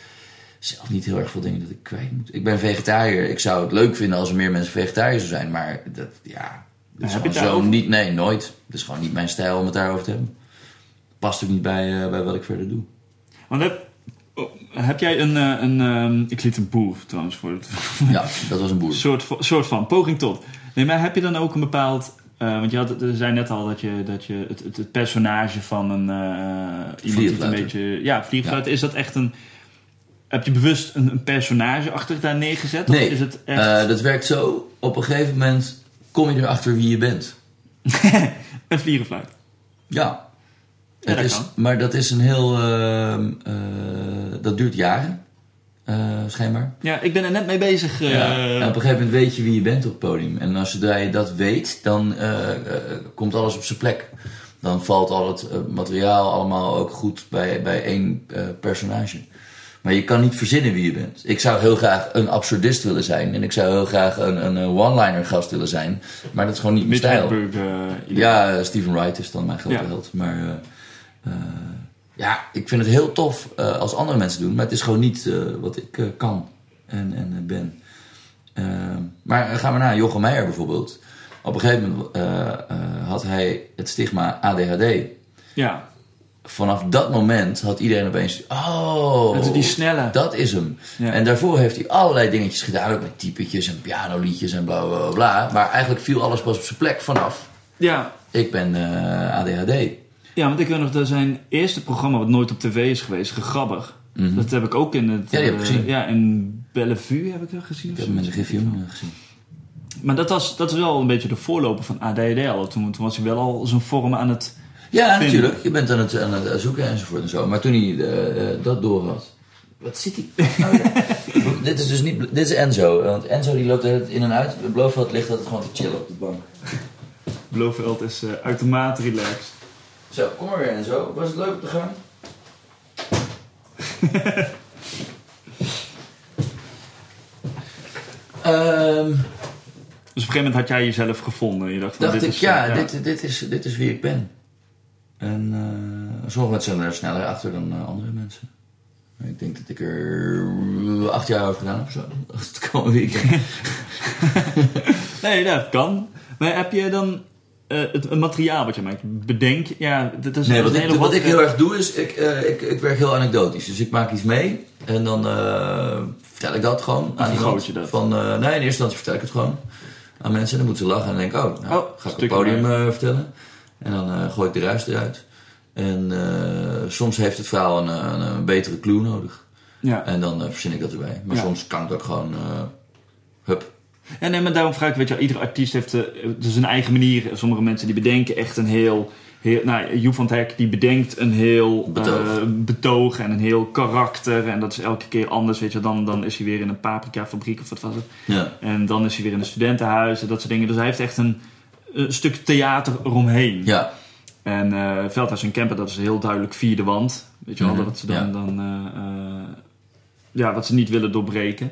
zelf niet heel erg veel dingen dat ik kwijt moet. Ik ben vegetariër. Ik zou het leuk vinden als er meer mensen vegetariër zouden zijn. Maar dat, ja, dat is gewoon zo niet. Nee, nooit. Het is gewoon niet mijn stijl om het daarover te hebben. Past ook niet bij, eh, bij wat ik verder doe. Want heb, oh, heb jij een, eh, een ehm, ik liet een boer trouwens voor het Ja, dat was een boer. soort, van- soort van poging tot. Nee, maar heb je dan ook een bepaald. eh, want je had, je zei net al dat je, dat je het, het, het personage van een. eh iemand die een beetje. Ja, vliegenfluiter. Is dat echt een. Heb je bewust een, een personage achter daar neergezet? Nee, Of is het echt. Dat werkt zo. Op een gegeven moment kom je erachter wie je bent. een vlierenfluit. Ja. Ja, dat is, maar dat is een heel... ehm, eh, dat duurt jaren, eh, schijnbaar. Ja, ik ben er net mee bezig. eh, Ja, en op een gegeven moment weet je wie je bent op het podium. En als zodra je dat weet, dan eh, eh, komt alles op zijn plek. Dan valt al het eh, materiaal allemaal ook goed bij, bij één eh, personage. Maar je kan niet verzinnen wie je bent. Ik zou heel graag een absurdist willen zijn. En ik zou heel graag een, een, eh, one-liner gast willen zijn. Maar dat is gewoon niet mijn stijl. Eh. Ja, eh, Steven Wright is dan mijn grote Ja. held. Maar eh, eh, ja, ik vind het heel tof eh, als andere mensen doen. Maar het is gewoon niet eh, wat ik eh, kan en, en eh, ben. Eh, maar gaan we naar Jochem Meijer bijvoorbeeld. Op een gegeven moment eh, eh, had hij het stigma ADHD. ja. Vanaf dat moment had iedereen opeens... Oh, Dat is die snelle. dat is hem. Ja. En daarvoor heeft hij allerlei dingetjes gedaan. Ook met typetjes en pianoliedjes en bla bla bla. Maar eigenlijk viel alles pas op zijn plek vanaf. Ja. Ik ben eh, ADHD. Ja, want ik weet nog dat zijn eerste programma, wat nooit op tv is geweest, Gegrabbig. Dat heb ik ook in het... Mhm. Ja, eh. Ja, in Bellevue heb ik dat gezien. Ik heb met een uh, gezien. Maar dat, was, dat is wel een beetje de voorloper van ADHD al. Toen, toen was hij wel al zijn vorm aan het... Ja, Vinden. natuurlijk. Je bent aan het, aan het zoeken enzovoort en zo. Maar toen hij eh, eh, dat door had. Wat zit hij? Oh, dit is dus niet. Dit is Enzo. Want Enzo die loopt in en uit. Blofeld ligt altijd gewoon te chillen op de bank. Blofeld is eh, uitermate relaxed. Zo, kom maar weer Enzo. Was het leuk op de gang? Ehm, Dus op een gegeven moment had jij jezelf gevonden. Je dacht van, dacht dit ik, is, ja, eh, Dit, dit, is, dit is wie ik ben. En eh sommige mensen zijn er sneller achter dan eh, andere mensen. Ik denk dat ik er eh, acht jaar over gedaan heb of zo. Het kan ben. Nee, dat kan. Maar heb je dan eh, het, materiaal wat je maakt? Bedenk, ja, dat is Nee, wat een ik, hele wat ik heel erg doe is, ik, eh, ik, ik werk heel anekdotisch. Dus ik maak iets mee en dan eh, vertel ik dat gewoon aan iemand. je dat? Van, eh, nee, in eerste instantie vertel ik het gewoon aan mensen. En dan moeten ze lachen en denken, oh, nou, Oh, ga ik op het podium eh, vertellen. En dan eh, gooi ik de ruis eruit. En eh, soms heeft het verhaal een, een, een betere clue nodig. Ja. En dan eh, verzin ik dat erbij. Maar Ja. soms kan het ook gewoon, eh, hup. Ja, nee, maar daarom vraag ik, weet je, iedere artiest heeft dus zijn eigen manier. Sommige mensen die bedenken echt een heel, heel nou, Joep van Hek die bedenkt een heel Betoog. eh, betoog en een heel karakter. En dat is elke keer anders, weet je. Dan, dan is hij weer in een paprika-fabriek of wat was het. Ja. En dan is hij weer in een studentenhuis en dat soort dingen. Dus hij heeft echt een, een stuk theater eromheen. ja, En eh Veldhuis en Kemper, dat is heel duidelijk vierde wand. Weet je wel, Mhm, wat ze dan, ja. dan ja, wat ze niet willen doorbreken.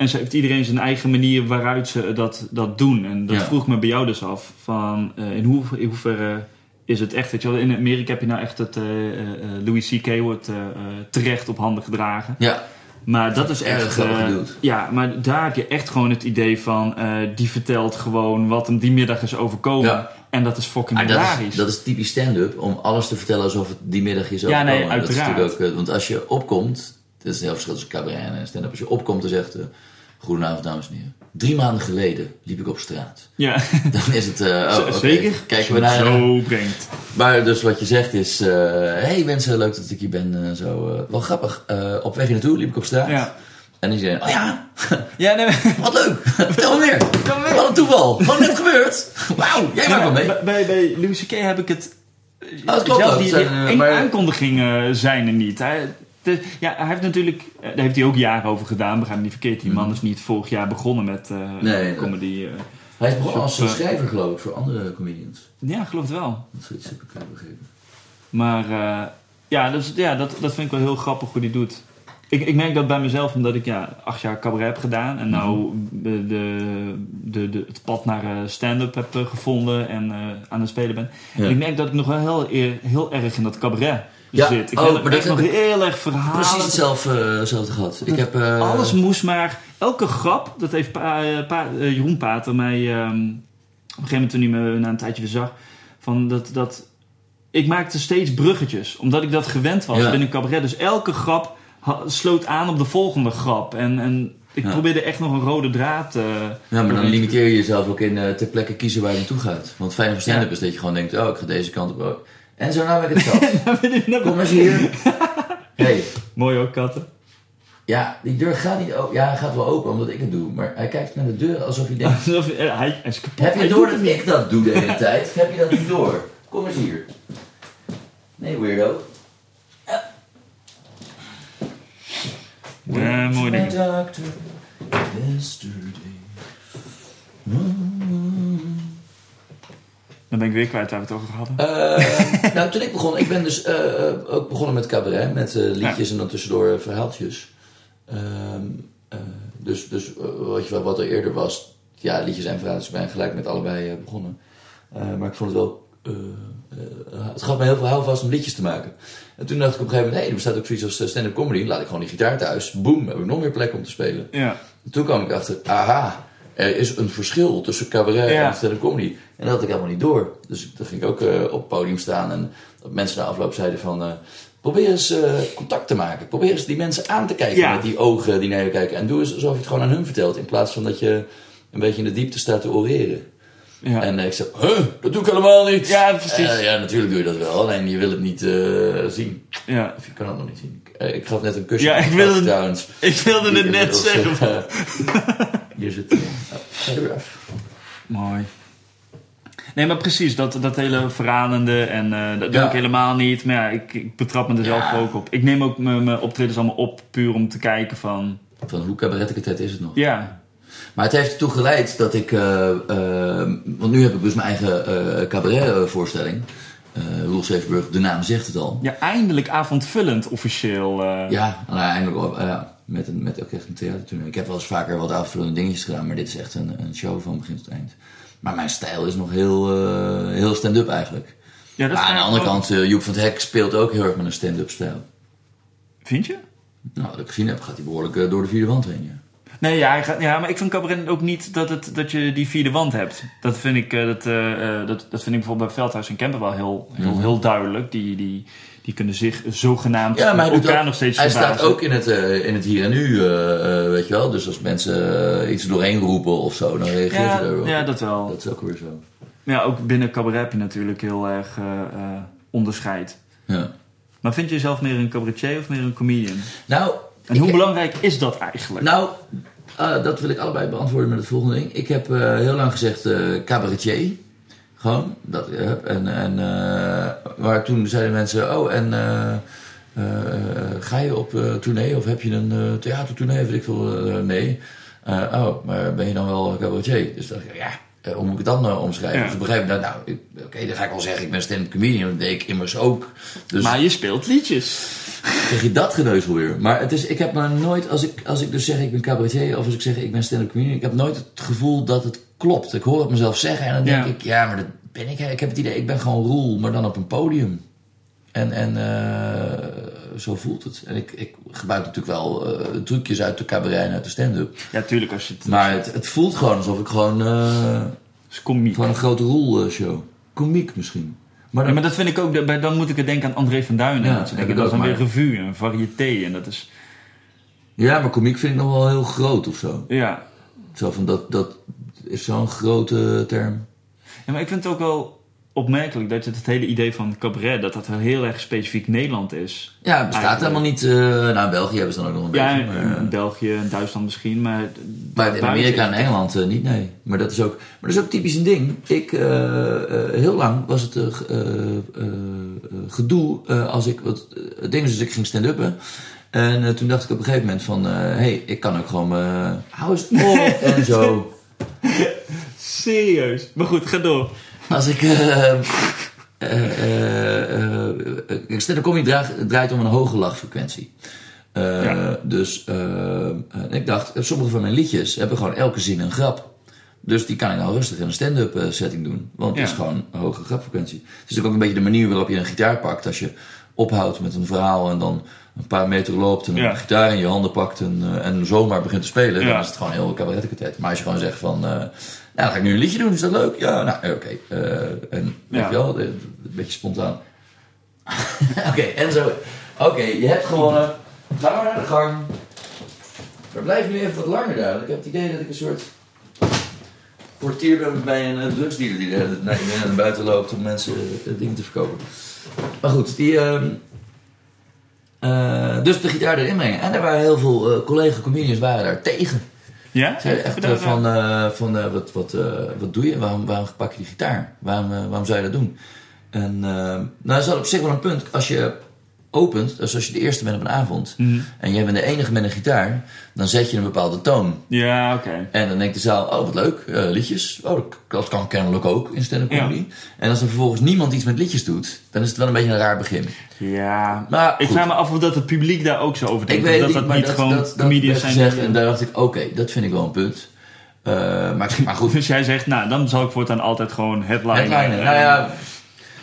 En ze heeft iedereen zijn eigen manier waaruit ze dat, dat doen. En dat Ja. vroeg me bij jou dus af. Van, eh, in, hoe, in hoeverre is het echt? Weet je wel, in Amerika heb je nou echt het... eh, eh, Louis C.K. wordt terecht op handen gedragen. ja, Maar dat is echt... bedoeld. ja, maar daar heb je echt gewoon het idee van... die vertelt gewoon wat hem die middag is overkomen. Ja. En dat is fucking Maar dat is, dat is typisch stand-up, om alles te vertellen alsof het die middag is Ja, nee, overkomen. Dat is uiteraard. natuurlijk ook, want als je opkomt, dat is een heel verschil tussen cabaret en stand-up. Als je opkomt en zegt, goedenavond dames en heren. Drie maanden geleden liep ik op straat. Ja, Dan is het, eh, oh, zeker. Kijken we naar... zo brengt. Maar dus wat je zegt is, eh hey mensen, leuk dat ik hier ben. eh, zo, eh, wel grappig, Eh, op weg hier naartoe liep ik op straat. Ja. En iedereen, oh ja, Ja, nee, maar- wat leuk. Vertel me meer. Wat een toeval. Gewoon net gebeurd. Wauw, jij maakt wel mee. Bij, bij, Louis C.K. heb ik het... Oh, dat klopt zelfs die, die zijn, eh, maar- aankondigingen zijn er niet. Hij, de- ja, hij heeft natuurlijk... eh, Daar heeft hij ook jaren over gedaan. Begrijp me niet verkeerd. Die man is niet vorig jaar begonnen met Mhm. Nee, nee. comedy. eh. Hij is begonnen als schrijver geloof ik voor andere comedians. ja, geloof het wel. Dat zoiets heb ik begrepen. Maar ja, dus, ja dat, dat vind ik wel heel grappig hoe hij doet. Ik, ik merk dat bij mezelf omdat ik ja, acht jaar cabaret heb gedaan. En nou Mhm. de, de, de, het pad naar stand-up heb gevonden en aan het spelen ben. Ja. En ik merk dat ik nog wel heel, heel erg in dat cabaret Ja, zit. Ik oh, heb maar dat echt heb nog ik heel erg verhalen. Precies hetzelfde, eh, hetzelfde gehad. Ik heb... eh, Alles moest maar... Elke grap, dat heeft pa, eh, pa- Jeroen Pater mij... ehm, op een gegeven moment toen hij me na een tijdje weer zag... Van dat, dat, ik maakte steeds bruggetjes. Omdat ik dat gewend was Ja. binnen cabaret. Dus elke grap sloot aan op de volgende grap. En, en ik Ja. probeerde echt nog een rode draad... eh, Ja, maar dan limiteer je jezelf ook in eh, ter plekke kiezen waar je naartoe gaat. Want fijn van stand-up is dat je gewoon denkt, oh, ik ga deze kant op. oh. En zo nou ben ik het. Kom eens hier. Hey, Mooi ook, katten. Ja, die deur gaat niet open. Ja, hij gaat wel open omdat ik het doe. Maar hij kijkt naar de deur alsof hij denkt... Alsof- eh, hij, hij is kapot. Heb je door dat ik dat doe de hele tijd? Of heb je dat niet door? Kom eens hier. Nee, weirdo. Ja, mooi ding. Doctor, yesterday. Dan ben ik weer kwijt waar we het over hadden. Eh, nou, toen ik begon, ik ben dus eh, eh, ook begonnen met cabaret, met liedjes en dan tussendoor verhaaltjes. Ehm, eh, dus dus wat, je, wat er eerder was, ja, liedjes en verhaaltjes, ik ben gelijk met allebei begonnen. Maar ik vond het wel, het gaf me heel veel houvast om liedjes te maken. En toen dacht ik op een gegeven moment, hé, er bestaat ook zoiets als stand-up comedy, laat ik gewoon die gitaar thuis. Boom, heb ik nog meer plek om te spelen. Ja. Toen kwam ik achter, aha, er is een verschil tussen cabaret Ja. en stand-up comedy. En dat had ik helemaal niet door. Dus toen ging ik ook eh, op het podium staan en dat mensen na afloop zeiden van... eh, probeer eens eh, contact te maken. Probeer eens die mensen aan te kijken Ja. met die ogen die naar je kijken. En doe eens alsof je het gewoon aan hun vertelt. In plaats van dat je een beetje in de diepte staat te oreren. Ja. En ik zei, huh, dat doe ik helemaal niet. Ja, precies. Eh, ja, natuurlijk doe je dat wel. Alleen je wil het niet zien. ja. Of je kan het nog niet zien. Ik, ik gaf net een kusje. Ja, ik wilde- trouwens. Ik wilde het net zeggen. Hier zit. Mooi. Nee, maar precies, dat, dat hele verranende en eh, dat doe ik helemaal niet. Maar ja, ik, ik betrap me er zelf Ja. ook op. Ik neem ook mijn mijn optredens allemaal op puur om te kijken van... Van hoe cabarettig is het nog? Ja, Maar het heeft ertoe geleid dat ik... eh, eh, want nu heb ik dus mijn eigen cabaretvoorstelling. Roel Zevenburg, de naam zegt het al. ja eindelijk avondvullend officieel. Ja, nou, eindelijk ja, met, een, met ook echt een theatertournee. Ik heb wel eens vaker wat avondvullende dingetjes gedaan, maar dit is echt een, een show van begin tot eind. Maar mijn stijl is nog heel, eh, heel stand-up eigenlijk. ja dat maar aan de andere ook. kant, eh, Joep van het Hek speelt ook heel erg met een stand-up stijl. Vind je? Nou, wat ik gezien heb, gaat hij behoorlijk eh, door de vierde wand heen. Ja. Nee, ja, hij gaat, ja, maar ik vind cabaret ook niet dat, het, dat je die vierde wand hebt. Dat vind ik, dat, dat, dat vind ik bijvoorbeeld bij Veldhuis en Kemper wel heel, heel, Mhm. heel duidelijk. Die, die, die kunnen zich zogenaamd Ja, maar elkaar ook- nog steeds hij verbazen. staat ook in het, eh, in het hier en nu, eh, eh, weet je wel. Dus als mensen iets doorheen roepen of zo, dan reageert Ja, hij erop. ja, dat wel. Dat is ook weer zo. Maar ja, ook binnen cabaret heb je natuurlijk heel erg onderscheid. Ja. Maar vind je jezelf meer een cabaretier of meer een comedian? Nou, En hoe belangrijk is dat eigenlijk? Nou, dat wil ik allebei beantwoorden met het volgende ding. Ik heb heel lang gezegd cabaretier. Gewoon, dat heb. En, en, eh, maar toen zeiden mensen, oh, en eh, eh, ga je op eh, tournee of heb je een eh theatertournee? Weet ik veel, eh, nee. Eh, oh, maar ben je dan wel cabaretier? Dus dacht ik, ja, eh, hoe moet ik het dan eh, omschrijven? Ja. Dus op een gegeven moment, nou, ik- oké, dan ga ik wel zeggen, ik ben stand-up comedian. Dat deed ik immers ook. Dus Maar je speelt liedjes. krijg je dat geneuzel weer. Maar het is, ik heb maar nooit, als ik, als ik dus zeg ik ben cabaretier of als ik zeg ik ben stand-up comedian, ik heb nooit het gevoel dat het klopt. Ik hoor het mezelf zeggen en dan denk Ja. ik, ja, maar dat ben ik. Ik heb het idee, ik ben gewoon Roel, maar dan op een podium. En, en eh, zo voelt het. En ik, ik gebruik natuurlijk wel eh, trucjes uit de cabaret en uit de stand-up. Ja, tuurlijk als je het... Maar het, het voelt gewoon alsof ik gewoon, eh, is komiek. gewoon een grote Roel eh, show. Komiek misschien. Maar Ja, maar dat vind ik ook, dan moet ik het denken aan André van Duinen. Ja, dat, dat is dan weer revue en variété. En dat is, ja, maar komiek vind ik nog wel heel groot of zo. ja. Zo van dat, dat is zo'n grote term. ja, maar ik vind het ook wel opmerkelijk dat het, het hele idee van cabaret, dat dat wel heel erg specifiek Nederland is. Ja, het bestaat Eigenlijk. helemaal niet. eh nou, in België hebben ze dan ook nog een Ja, beetje. Eh, in België en Duitsland misschien, maar... maar in Amerika en Engeland eh, niet, nee. Maar dat is ook, maar dat is ook typisch een ding. Ik, eh, eh, heel lang was het eh, eh, eh, eh, gedoe eh, als ik. Wat, eh, het ding is dus, ik ging stand-uppen. En eh, toen dacht ik op een gegeven moment van, hé, hey, ik kan ook gewoon, eh hou eens op en zo. Serieus? Maar goed, ga door. Als ik. eh eh eh eh, stand-up comedy draag- draait om een hoge lachfrequentie. Eh, Ja. Dus eh, en ik dacht, eh, sommige van mijn liedjes hebben gewoon elke zin een grap. Dus die kan ik nou rustig in een stand-up eh, setting doen. Want het Ja. is gewoon een hoge grapfrequentie. Het is natuurlijk ook een beetje de manier waarop je een gitaar pakt. Als je ophoudt met een verhaal en dan een paar meter loopt en Ja. een gitaar in je handen pakt en, eh, en zomaar begint te spelen, Ja. dan is het gewoon heel cabarettekwartet. Maar als je gewoon zegt van, eh, nou, dan ga ik nu een liedje doen, is dat leuk? Ja, nou, eh, oké. Eh, en weet je wel, een beetje spontaan. oké, en zo. Oké, je hebt gewonnen. Ga maar naar de gang. Maar blijf nu even wat langer daar. Ik heb het idee dat ik een soort portier ben bij een drugsdealer die naar binnen en naar buiten loopt om mensen dingen te verkopen. Maar goed, die, ehm, eh, dus de gitaar erin brengen. En er waren heel veel eh, uh, collega-comedians waren daar tegen. Ja? Zeiden echt uh, van, van wat, wat, wat doe je? Waarom, waarom pak je die gitaar? Waarom, waarom zou je dat doen? En nou, dat is op zich wel een punt. Als je opent, dus als je de eerste bent op een avond... Mhm. en jij bent de enige met een gitaar... dan zet je een bepaalde toon. Ja, oké. En dan denkt de zaal, oh wat leuk, eh, liedjes. Oh, dat- kan kennelijk ook in stand-up Ja. En als er vervolgens niemand iets met liedjes doet... dan is het wel een beetje een raar begin. Ja. Maar ik goed. vraag me af of dat het publiek daar ook zo over Ik denkt. weet of het dat dat niet dat, gewoon dat, comedians zijn. gezegd. En daar dacht ik, oké, dat vind ik wel een punt. Eh, maar, maar goed, Dus jij zegt, nou, dan zal ik voortaan altijd gewoon headline. Headliner. eh, Nou ja,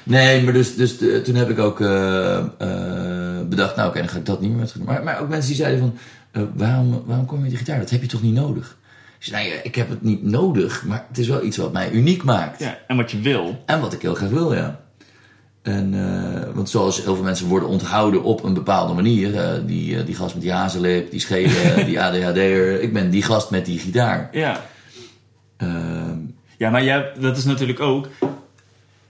nee, maar dus, dus de- toen heb ik ook eh, eh, bedacht, nou oké, dan ga ik dat niet meer met doen. Maar, maar ook mensen die zeiden van, eh, waarom, waarom kom je met die gitaar? Dat heb je toch niet nodig? Ik zei, nou ja, ik heb het niet nodig, maar het is wel iets wat mij uniek maakt. ja, en wat je wil. En wat ik heel graag wil, ja. En, eh, want zoals heel veel mensen worden onthouden op een bepaalde manier. eh, die, eh, die gast met die hazenlip, die schelen, die ADHD'er. Ik ben die gast met die gitaar. Ja. Ehm, Ja, maar jij, dat is natuurlijk ook...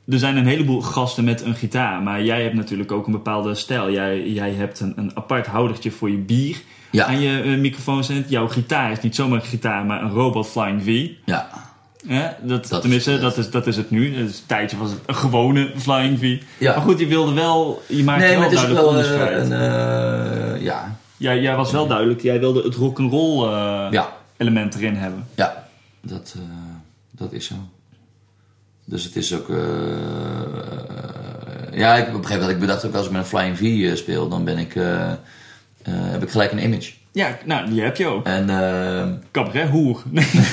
Er zijn een heleboel gasten met een gitaar, maar jij hebt natuurlijk ook een bepaalde stijl. Jij, jij hebt een, een apart houdertje voor je bier Ja. aan je eh, microfoon. Jouw gitaar is niet zomaar een gitaar, maar een Robot Flying V. ja, Hè? Dat, Dat tenminste, is dat, is, dat is het nu. Dus een tijdje was het een gewone Flying V. Ja. Maar goed, je wilde wel... Je maakte nee, wel duidelijk wel eh, onderscheid. een, eh, ja, Jij, jij was wel duidelijk, jij wilde het rock'n'roll eh ja, element erin hebben. ja, dat, dat is zo. Dus het is ook, eh, eh, ja, ik, op een gegeven moment ik bedacht ook als ik met een Flying V eh, speel, dan ben ik, heb ik gelijk een image. Ja, nou, die heb je ook. En, eh, Cabaret, hoer. Nee. dat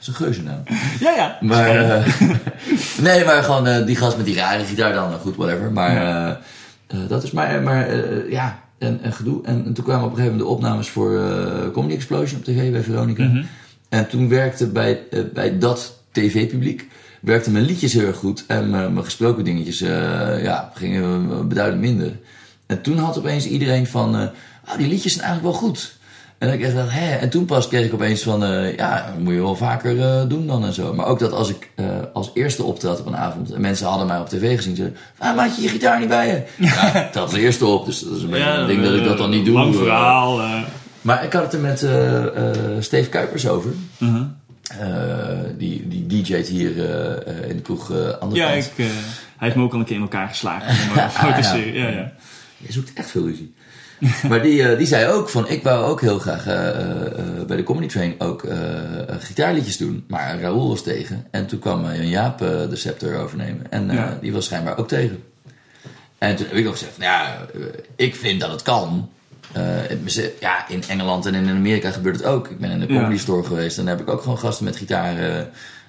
is een geuzennaam. ja, ja. Maar, nee, maar gewoon die gast met die rare gitaar dan, goed, whatever. Maar dat is maar, maar ja, en, en gedoe. En, en toen kwamen op een gegeven moment de opnames voor Comedy Explosion op tv bij Veronica. Mhm. En toen werkte bij, bij dat tv-publiek, werkten mijn liedjes heel erg goed. En mijn, mijn gesproken dingetjes, eh, ja, gingen beduidend minder. En toen had opeens iedereen van, eh ah, die liedjes zijn eigenlijk wel goed. En ik dacht, hè? En toen pas kreeg ik opeens van, eh, ja, dat moet je wel vaker eh, doen dan en zo. Maar ook dat als ik eh, als eerste optrad op een avond en mensen hadden mij op tv gezien, zeiden, waarom had je je gitaar niet bij je? Ja, dat was de eerste op, dus dat is een beetje een ding dat ik dat dan niet doe. Lang Eh, verhaal. eh. Maar ik had het er met eh eh Steve Kuipers over. Mhm. Eh, die, die DJ't hier eh, eh, in de kroeg andere Ja, ik, hij heeft me ook al een keer in elkaar geslagen. een foto te ja. Ja, ja. Je zoekt echt veel ruzie. maar die, die zei ook van, ik wou ook heel graag bij de Comedy Train ook gitaarliedjes doen. Maar Raoul was tegen. En toen kwam Jan Jaap de scepter overnemen. En Ja. die was schijnbaar ook tegen. En toen heb ik nog gezegd, van, ja, ik vind dat het kan. Eh, het- ja, in Engeland en in Amerika gebeurt het ook. Ik ben in de Ja. comedy store geweest en daar heb ik ook gewoon gasten met gitaar eh,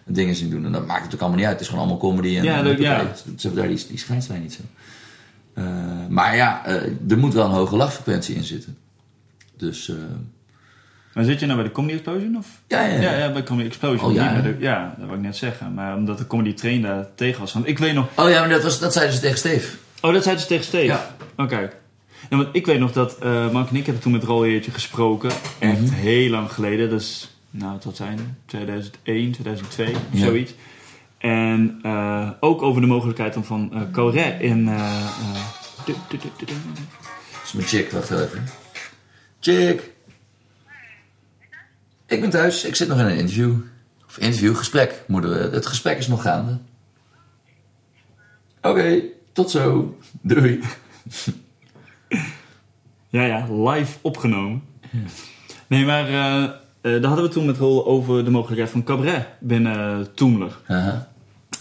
dingen zien doen. En dat maakt natuurlijk allemaal niet uit. Het is gewoon allemaal comedy. En, Ja, en dat- oké. ja. Ze hebben daar die, die scheidslijn niet zo. Eh, maar ja, er moet wel een hoge lachfrequentie in zitten. Dus Maar zit je nou bij de Comedy Explosion? Of? ja, ja, ja. Bij Comedy Explosion. Oh, niet ja, de- dat wil ik net zeggen. Maar omdat de Comedy Train daar tegen was. Want ik weet nog... Oh ja, maar dat, was, dat zeiden ze tegen Steve. Oh, dat zeiden ze tegen Steve? Ja. Kijk. Ja, want ik weet nog dat eh Mark en ik hebben toen met Rolheertje gesproken. Echt Mhm. heel lang geleden. Dus, nou, wat zijn 2001, 2002, Ja. zoiets. En eh, ook over de mogelijkheid om van cabaret in... du- du- du- du- du- Dat is mijn chick, wacht even. Chick. Ik ben thuis, ik zit nog in een interview. Of interview, gesprek. Moeten we, het gesprek is nog gaande. Oké, tot zo. Doei. Ja, ja, live opgenomen. Nee, maar eh, eh, daar hadden we toen met Rol over de mogelijkheid van cabaret binnen Toemler. Aha.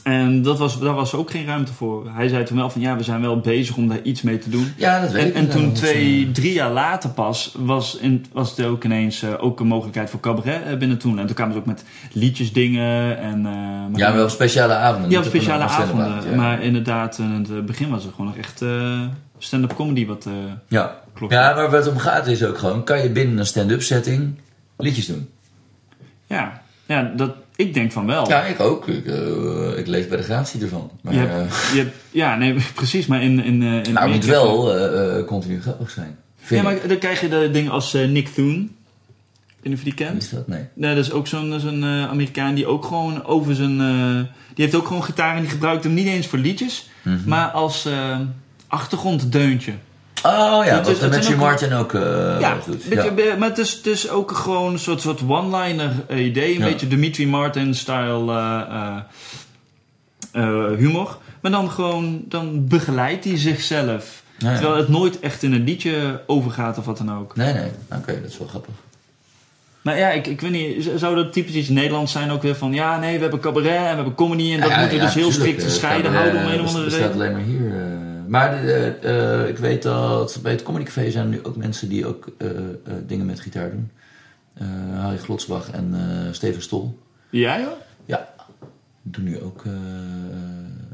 En dat was, daar was ook geen ruimte voor. Hij zei toen wel van ja, we zijn wel bezig om daar iets mee te doen. Ja, dat weet En, ik. en toen twee, drie jaar later pas was, in, was er ook ineens eh, ook een mogelijkheid voor cabaret eh, binnen toen. En toen kwamen ze ook met liedjesdingen en... eh, maar- Ja, maar op speciale avonden. ja, speciale avonden. ja. Maar inderdaad, in het eh, begin was het gewoon nog echt eh, stand-up comedy wat... eh, Ja. Klopt. ja, maar wat het om gaat is ook gewoon... kan je binnen een stand-up setting liedjes doen? ja, ja dat, ik denk van wel. Ja, ik ook. Ik, eh, ik leef bij de gratie ervan. Maar, Je eh, hebt, je hebt, ja, nee, precies. Maar in, in, eh, in het moet wel continu grappig zijn. Ja, maar dan krijg je de dingen als Nick Thune. Ik weet niet of je die kent. is dat? Nee. Nee, dat is ook zo'n zo'n eh, Amerikaan die ook gewoon over zijn... die heeft ook gewoon gitaar en die gebruikt hem niet eens voor liedjes. Mhm. Maar als achtergronddeuntje. Oh ja, wat Martin ook eh ja, doet. beetje- Ja. be- maar het is, het is ook gewoon een soort, soort one-liner eh, idee. Een Ja. beetje Dimitri Martin-style eh, eh, eh, humor. Maar dan gewoon, dan begeleidt hij zichzelf. Terwijl het nooit echt in een liedje overgaat of wat dan ook. Nee, nee. Oké, dat is wel grappig. Maar ja, ik, ik weet niet, zou dat typisch iets Nederlands zijn ook weer van... Ja, nee, we hebben cabaret en we hebben comedy en dat moeten we dus heel strikt eh, gescheiden houden om een of eh, andere reden. alleen maar hier. Eh. maar de, eh, ik weet dat bij het Comedy Café zijn er nu ook mensen die ook eh, eh, dingen met gitaar doen. Eh Harry Glotsbach en eh, Steven Stol. Ja, joh? Ja, doen nu ook eh,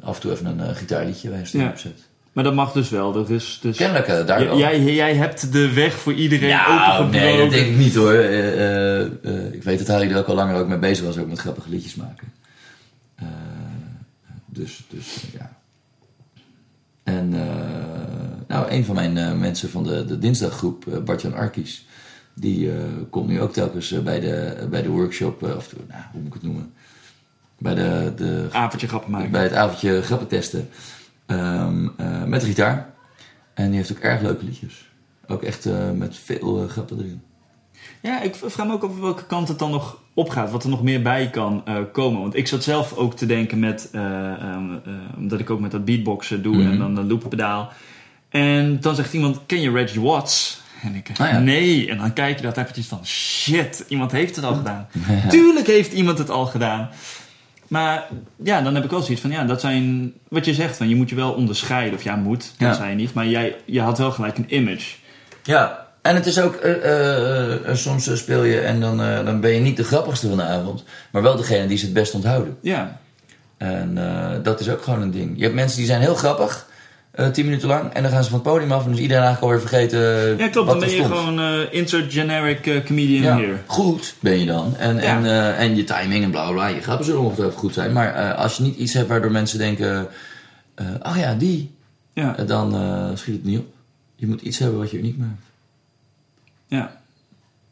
af en toe even een eh, gitaarliedje bij een stuk Ja. opzet. Maar dat mag dus wel. Dat is, dus... Kennelijk eh, daar J- wel. jij, jij hebt de weg voor iedereen ja, opengebroken. nee, dat denk ik niet hoor. Eh, eh, eh, ik weet dat Harry er ook al langer ook mee bezig was, ook met grappige liedjes maken. Eh, dus, dus eh, ja. En eh, nou, een van mijn eh, mensen van de, de dinsdaggroep, eh, Bart-Jan Arkies, die komt nu ook telkens bij, de, bij de workshop, of nou, hoe moet ik het noemen? Bij, de, de, Avondje grappen maken. bij het avondje grappen testen ehm, eh, met de gitaar. En die heeft ook erg leuke liedjes. Ook echt met veel grappen erin. Ja, ik vraag me ook op welke kant het dan nog opgaat. Wat er nog meer bij kan eh, komen. Want ik zat zelf ook te denken met... eh, ehm, eh, omdat ik ook met dat beatboxen doe Mhm. en dan dat looppedaal. En dan zegt iemand, ken je Reggie Watts? En ik, Ah, ja. nee. En dan kijk je dat eventjes van, shit, iemand heeft het al gedaan. Tuurlijk heeft iemand het al gedaan. Maar ja, dan heb ik wel zoiets van, ja, dat zijn... Wat je zegt, van, je moet je wel onderscheiden. Of ja, moet, dat Ja. zei je niet. Maar jij, je had wel gelijk een image. Ja, en het is ook, eh, eh, eh, soms speel je en dan, dan ben je niet de grappigste van de avond, maar wel degene die ze het best onthouden. Ja, En dat is ook gewoon een ding. Je hebt mensen die zijn heel grappig, tien minuten lang, en dan gaan ze van het podium af en dan is iedereen eigenlijk alweer vergeten Ja, klopt. wat Dan ben je stond. gewoon eh, insert generic eh, comedian Ja, hier. goed ben je dan. En, Ja. en, en je timing en bla bla. Je grappen zullen ongetwijfeld goed zijn. Maar als je niet iets hebt waardoor mensen denken... oh ja, die. Ja, dan schiet het niet op. Je moet iets hebben wat je uniek maakt. Ja.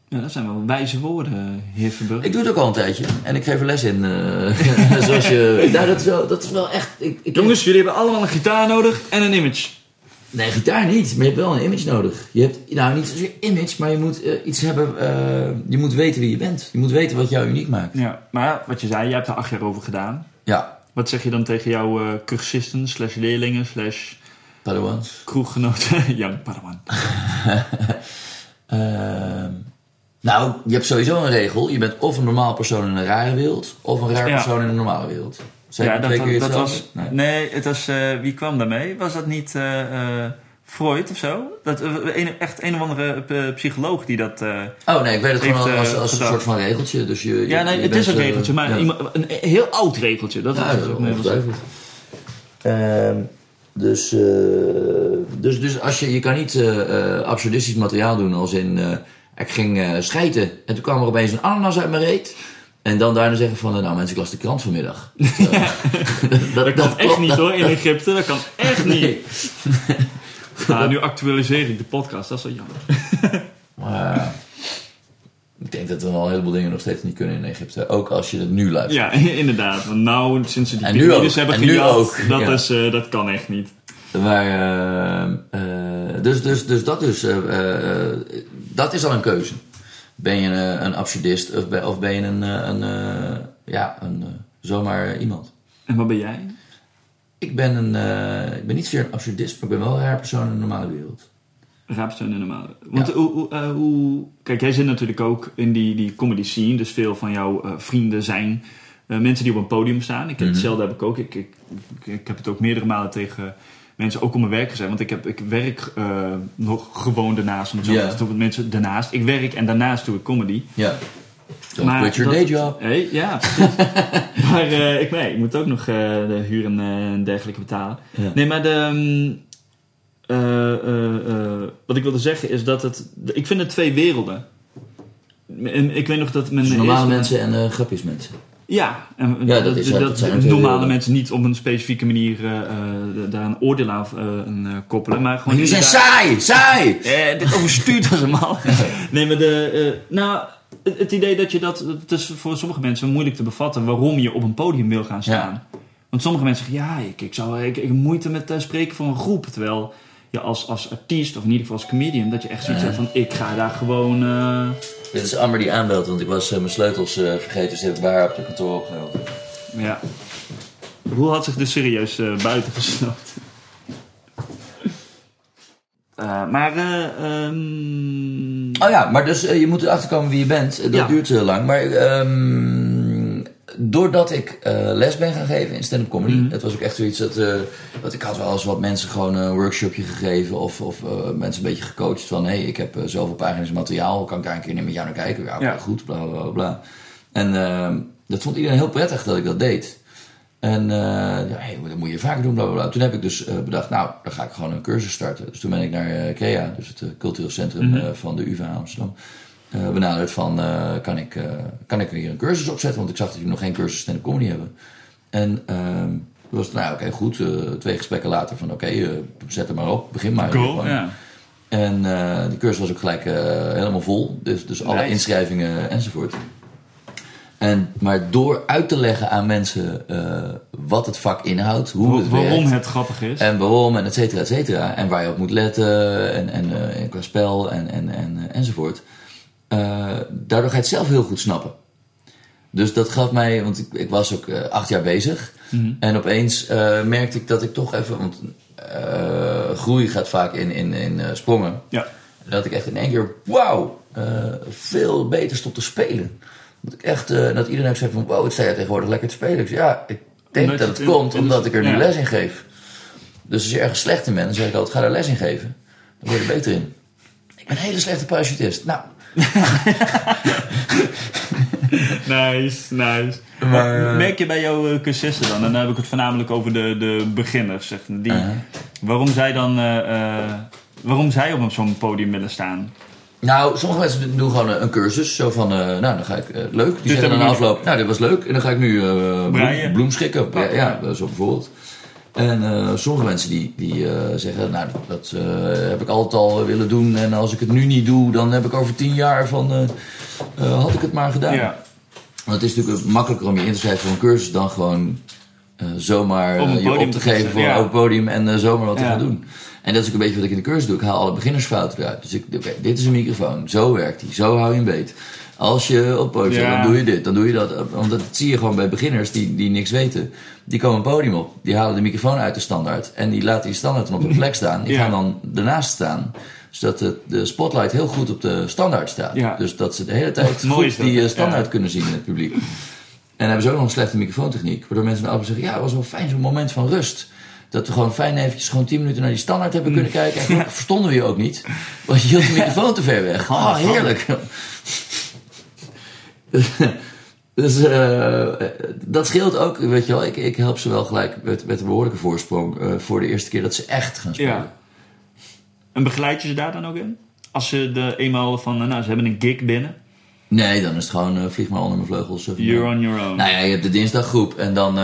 Ja, dat zijn wel wijze woorden, heer Verburg. Ik doe het ook al een tijdje. En ik geef er les in. eh, zoals je... Nou, dat is wel, dat is wel echt... Ik, ik, Jongens, jullie hebben allemaal een gitaar nodig en een image. Nee, gitaar niet. Maar je hebt wel een image nodig. Je hebt, nou, niet zozeer image, maar je moet eh, iets hebben... eh, je moet weten wie je bent. Je moet weten wat jou uniek maakt. Ja, maar wat je zei, jij hebt er acht jaar over gedaan. Ja, Wat zeg je dan tegen jouw cursisten, slash leerlingen, slash Padawans. kroeggenoten? ja, padawan. Ehm, nou, je hebt sowieso een regel. Je bent of een normaal persoon in een rare wereld, of een raar Ja. persoon in een normale wereld. Zeg Ja, dat, twee keer dat, was... Nee. Nee, het was... eh, wie kwam daarmee? Was dat niet eh, eh, Freud of zo? Dat, een, echt een of andere psycholoog die dat... Oh nee, ik weet het Heeft, gewoon als, als een soort van regeltje. Dus je, je- ja, nee, je het bent, is een regeltje, maar ja. een heel oud regeltje. Dat Ja, is ook dus, eh, dus, dus als je, je kan niet eh, eh, absurdistisch materiaal doen als in... ik ging schijten en toen kwam er opeens een ananas uit mijn reet. En dan daarna zeggen van, nou mensen, ik las de krant vanmiddag. Dus, eh, dat, Dat kan echt niet hoor, in Egypte. Dat kan echt niet. Nou, nu actualiseer ik de podcast, dat is wel jammer. Maar ik denk dat we al een heleboel dingen nog steeds niet kunnen in Egypte. Ook als je het nu luistert. Ja, inderdaad. Want nou, sinds ze die piramides hebben gejat, ook, dat, ja. is, eh, dat kan echt niet. Maar, eh, eh, dus, dus, dus dat dus. dat is al een keuze. Ben je een, een absurdist of ben, of ben je een, een, ja, een, zomaar iemand? En wat ben jij? Ik ben, een, ik ben niet zozeer een absurdist, maar ik ben wel een raar persoon in de normale wereld. Raapsteun en normale. Want Ja. hoe, hoe, eh, hoe... Kijk, jij zit natuurlijk ook in die, die comedy scene. Dus veel van jouw eh, vrienden zijn eh, mensen die op een podium staan. Ik heb Mhm. hetzelfde heb ik ook. Ik, ik, ik, ik heb het ook meerdere malen tegen mensen ook om mijn werk gezegd. Want ik, heb, ik werk nog gewoon daarnaast. Om het zo Ja. te zeggen, mensen daarnaast. Ik werk en daarnaast doe ik comedy. Ja. Don't quit your dat- day job. Hey, ja, precies. maar ik, nee, ik moet ook nog de huur en, dergelijke betalen. Nee, maar de, ehm, eh, eh, eh, wat ik wilde zeggen is dat het... Ik vind het twee werelden. En ik weet nog dat mijn Dus normale eerste- mensen en eh grapjes mensen. Ja, en Ja, dat is- dat zijn twee normale mensen niet op een specifieke manier eh, eh, daar een oordeel aan eh, een, eh, koppelen. Maar gewoon Jullie zijn saai, saai! eh, dit overstuurt als een mal. nee, maar de, eh, nou, het, het idee dat je dat... Het is voor sommige mensen moeilijk te bevatten waarom je op een podium wil gaan staan. Want sommige mensen zeggen, ja, ik, ik, zou, ik, ik moeite met eh, spreken voor een groep. Terwijl, als, als artiest, of in ieder geval als comedian, dat je echt zoiets hebt van, ik ga daar gewoon... eh, Dit is Amber die aanbelt, want ik was eh, mijn sleutels eh, vergeten. Dus die heb ik bij haar op de kantoor opgehaald. ja. Hoe had zich dus serieus buiten? Eh, maar, ehm, Oh ja, maar dus je moet erachter komen wie je bent. Dat Ja. duurt heel lang. Maar ehm, doordat ik eh, les ben gaan geven in stand-up comedy. Mhm. Het was ook echt zoiets dat, eh, dat ik had wel eens wat mensen gewoon een workshopje gegeven. Of, of eh, mensen een beetje gecoacht van... hé, hey, ik heb zoveel pagina's materiaal. Kan ik daar een keer met jou naar kijken? Ja, goed, bla bla bla. En ehm, dat vond iedereen heel prettig dat ik dat deed. En ja, hey, dat moet je vaker doen, bla bla bla. Toen heb ik dus bedacht, nou, dan ga ik gewoon een cursus starten. Dus toen ben ik naar CREA, dus het cultureel centrum Mhm. van de UvA Amsterdam, eh, benaderd van, eh, kan, ik, eh, kan ik hier een cursus opzetten? Want ik zag dat jullie nog geen cursus stand-up comedy hebben. En ehm toen was het, nou oké, goed. twee gesprekken later van, oké, zet er maar op, begin maar. cool, ja. En die cursus was ook gelijk helemaal vol. Dus, dus alle Nice. inschrijvingen enzovoort. En, maar door uit te leggen aan mensen wat het vak inhoudt, hoe het Waarom werkt. het grappig is. En waarom, en et cetera, et cetera. En waar je op moet letten, en, en, en qua spel, en, en, en, enzovoort. Eh, daardoor ga je het zelf heel goed snappen. Dus dat gaf mij, want ik, ik was ook eh, acht jaar bezig. Mhm. En opeens eh, merkte ik dat ik toch even, want groei gaat vaak in, in, in sprongen. Ja. Dat ik echt in één keer, wauw, veel beter stond te spelen. Dat ik echt, dat iedereen ook zei van, wow, het sta je tegenwoordig lekker te spelen. Ik zei, ja, ik denk Omdat dat het komt in- omdat ik er nu les in geef. Dus als je ergens slecht in bent, dan zeg ik altijd, ga daar les in geven. Dan word je er beter in. Ik ben een hele slechte parachutist. Nou, Nice, nice. Maar, eh, Merk je bij jouw eh, cursisten dan, en dan heb ik het voornamelijk over de, de beginners, zeg, die, Uh-huh. waarom zij dan, eh, waarom zij op zo'n podium willen staan? Nou, sommige mensen doen gewoon een, een cursus. Zo van, eh, nou, dan ga ik, leuk. Die zeggen heb dan afloop, nou, dit was leuk. En dan ga ik nu eh bloem, bloem schikken. Oh, ja, ja. zo bijvoorbeeld. En eh, sommige mensen die, die eh, zeggen, nou, dat, eh, heb ik altijd al willen doen. En als ik het nu niet doe, dan heb ik over tien jaar van, had ik het maar gedaan. Ja. Want het is natuurlijk makkelijker om je in te schrijven voor een cursus dan gewoon zomaar Op je op te geven voor ja. een open podium en zomaar wat te gaan doen. En dat is ook een beetje wat ik in de cursus doe. Ik haal alle beginnersfouten eruit. Dus ik, oké, dit is een microfoon, zo werkt die, zo hou je hem beet. Als je op podium staat, dan doe je dit, dan doe je dat. Want dat zie je gewoon bij beginners die, die niks weten. Die komen een podium op, die halen de microfoon uit de standaard. En die laten die standaard dan op de plek staan. Die gaan dan ernaast staan. Zodat de, de spotlight heel goed op de standaard staat. Ja. Dus dat ze de hele tijd goed die eh, ja. standaard kunnen zien in het publiek. En hebben ze ook nog een slechte microfoontechniek. Waardoor mensen dan altijd zeggen, ja, het was wel fijn zo'n moment van rust. Dat we gewoon fijn eventjes gewoon 10 minuten naar die standaard hebben kunnen kijken. En gelukkig verstonden we je ook niet. Want je hield de microfoon te ver weg. Oh, heerlijk. Dus eh, dat scheelt ook, weet je wel. Ik, ik help ze wel gelijk met, met een behoorlijke voorsprong eh, voor de eerste keer dat ze echt gaan spelen. Ja. En begeleid je ze daar dan ook in? Als ze de eenmaal van, eh, nou, ze hebben een gig binnen. Nee, dan is het gewoon vlieg maar onder mijn vleugels. of- You're on your own. Nou ja, je hebt de dinsdaggroep en dan,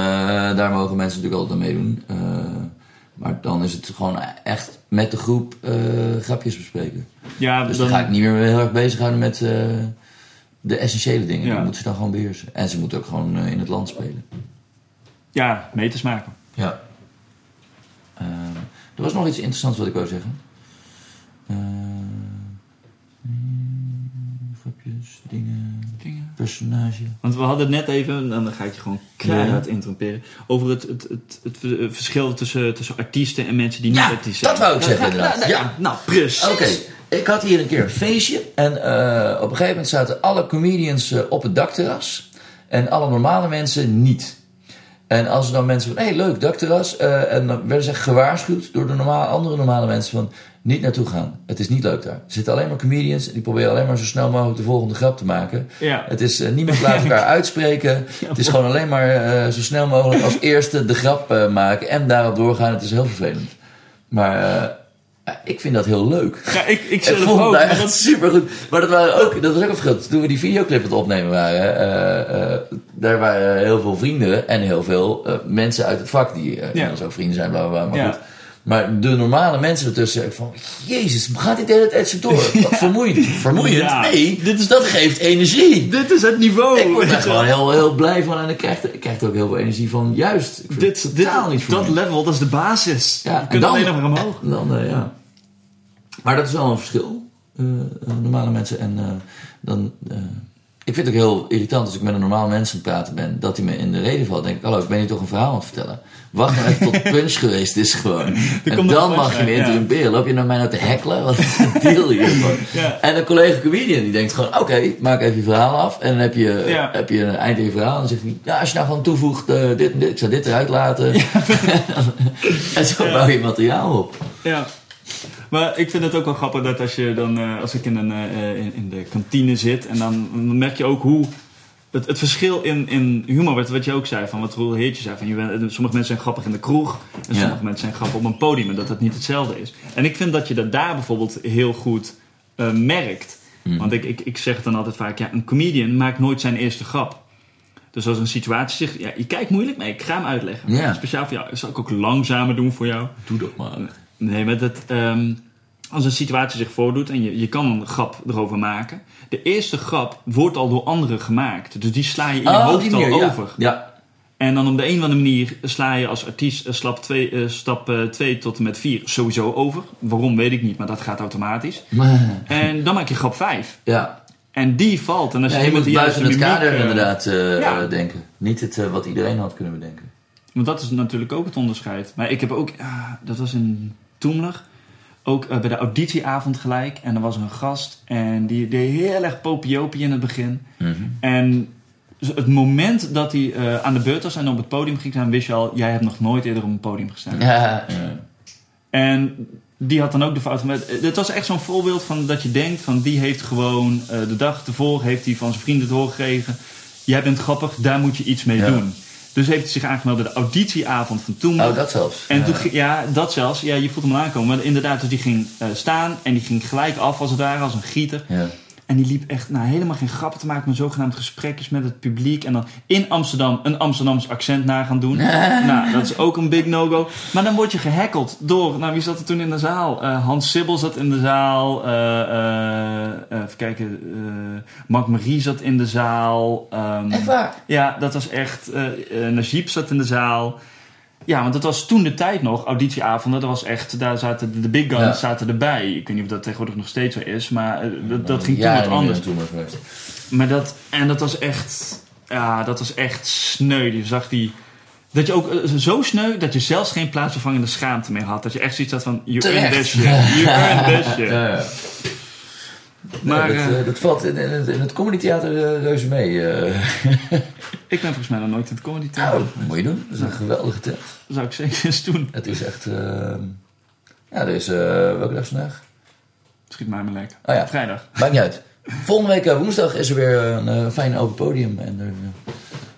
daar mogen mensen natuurlijk altijd aan meedoen. Eh, maar dan is het gewoon echt met de groep grapjes bespreken. ja, Dus dan, ga ik niet meer heel erg bezighouden met de essentiële dingen. Ja. Die moeten ze dan gewoon beheersen. En ze moeten ook gewoon eh, in het land spelen. Ja, meters maken. Ja. Eh, er was nog iets interessants wat ik wou zeggen. Hmm, grapjes, dingen, Dingen. personage. Want we hadden het net even, en dan ga ik je gewoon keihard interromperen, over het, het, het, het, verschil tussen, tussen artiesten en mensen die niet Ja, artiesten zijn. dat wou ik zeggen inderdaad. Ja. Nou, precies. Oké, ik had hier een keer een feestje. En eh, op een gegeven moment zaten alle comedians eh, op het dakterras. En alle normale mensen niet. En als er dan mensen van, hé hey, leuk, dakterras. eh, en dan werden ze gewaarschuwd door de normale, andere normale mensen van, niet naartoe gaan. Het is niet leuk daar. Er zitten alleen maar comedians en die proberen alleen maar zo snel mogelijk de volgende grap te maken. Ja. Het is, eh, niemand laat elkaar uitspreken. het is gewoon alleen maar zo snel mogelijk als eerste de grap maken en daarop doorgaan. Het is heel vervelend. Maar ja, ik vind dat heel leuk. Ja, ik, ik zelf vond ook. maar echt dat- super goed. Maar dat, waren ook, dat was ook een verschil. Toen we die videoclip aan het opnemen waren, eh, daar waren heel veel vrienden en heel veel eh, mensen uit het vak die Ja. ook vrienden zijn, bla bla bla. Maar, goed. maar de normale mensen ertussen, ik van, jezus, gaat dit de hele tijd zo door? Vermoeiend. Vermoeiend? Nee, dit is, dat geeft energie. Dit is het niveau. Ik word daar gewoon heel, heel blij van en ik krijg, ik krijg er ook heel veel energie van. Juist. Dit, het dit, totaal niet dat level, dat is de basis. Ja, je kunt alleen nog maar omhoog. En dan, ja. Maar dat is wel een verschil. eh, eh, normale mensen en eh, dan... ik vind het ook heel irritant als ik met een normaal mens aan het praten ben, dat hij me in de reden valt. Denk ik, hallo, ik ben hier toch een verhaal aan het vertellen. Wacht nou even tot het punch geweest is gewoon. en dan mag je me punchline, ja. interrumperen. Loop je naar mij nou te hekkelen? Wat is de deal hier? Ja. En een collega comedian die denkt gewoon, oké, maak even je verhaal af. En dan heb je, Ja. heb je een eind in je verhaal. En dan zegt hij, ja, als je nou gewoon toevoegt dit, ik zou dit eruit laten. en zo bouw je materiaal op. Ja. Maar ik vind het ook wel grappig dat als je dan, eh, als ik in, een, eh, in, in de kantine zit en dan, dan merk je ook hoe het, het verschil in, in humor, wat, wat je ook zei, van wat Roel Heertje zei, van je bent, sommige mensen zijn grappig in de kroeg en Ja. sommige mensen zijn grappig op een podium en dat dat niet hetzelfde is. En ik vind dat je dat daar bijvoorbeeld heel goed eh, merkt. Mhm. Want ik, ik, ik zeg dan altijd vaak, ja, een comedian maakt nooit zijn eerste grap. Dus als een situatie zich, ja, je kijkt moeilijk, maar ik ga hem uitleggen. Speciaal voor jou. Dat zal ik ook langzamer doen voor jou. Doe dat maar. Nee, maar dat, ehm, als een situatie zich voordoet en je, je kan een grap erover maken. De eerste grap wordt al door anderen gemaakt. Dus die sla je in je Oh, hoofd al ja. over. Ja. En dan op de een of andere manier sla je als artiest eh, stap 2 stap eh, twee tot en met 4 sowieso over. Waarom weet ik niet, maar dat gaat automatisch. En dan maak je grap 5. Ja. En die valt. En als Ja, je, moet buiten het kader eh, inderdaad eh, ja. eh, denken. Niet het eh, wat iedereen had kunnen bedenken. Want dat is natuurlijk ook het onderscheid. Maar ik heb ook, ah, dat was in Toemler, ook eh, bij de auditieavond gelijk. En er was een gast en die deed heel erg popiopie in het begin. Mhm. En het moment dat hij eh, aan de beurt was en op het podium ging staan, wist je al, jij hebt nog nooit eerder op een podium gestaan. Ja. En die had dan ook de fout. Maar het- het was echt zo'n voorbeeld van dat je denkt van die heeft gewoon eh, de dag tevoren heeft hij van zijn vrienden doorgegeven. Jij bent grappig, daar moet je iets mee Ja. doen. Dus heeft hij zich aangemeld bij de auditieavond van toen. Oh, dat zelfs. En ja. toen, ja, dat zelfs. Ja, je voelt hem aankomen. Maar inderdaad, dus die ging eh, staan en die ging gelijk af als het ware, als een gieter. Ja. En die liep echt nou, helemaal geen grappen te maken, maar zogenaamd gesprekjes met het publiek. En dan in Amsterdam een Amsterdams accent na gaan doen. nou, dat is ook een big no-go. Maar dan word je gehackeld door, nou wie zat er toen in de zaal? Eh, Hans Sibbel zat in de zaal. eh, eh, even kijken, Mark Marie zat in de zaal. ehm, Echt waar? ja, dat was echt. Najib zat in de zaal. Ja, want dat was toen de tijd nog, auditieavonden. Dat was echt, daar zaten de, big guns Ja. zaten erbij. Ik weet niet of dat tegenwoordig nog steeds zo is, maar eh, dat, dat ging toen wat anders. Toen maar. Maar dat, en dat was echt, ja, dat was echt sneu. Je zag die, dat je ook eh, zo sneu dat je zelfs geen plaatsvervangende schaamte meer had. Dat je echt zoiets had van, you earned Terecht. this shit, you earned this shit. Maar Nee, dat, eh, eh, dat valt in, in het, in het comedytheater eh, reuze mee. ik ben volgens mij nog nooit in het comedy Nou, theater. dat moet je doen. Dat is een geweldige tent. Dat zou ik zeker eens doen. Het is echt... eh, ja, er is... welke dag is vandaag? Schiet mij maar lekker. Oh ja. Vrijdag. Maakt niet uit. Volgende week woensdag is er weer een fijn open podium. En er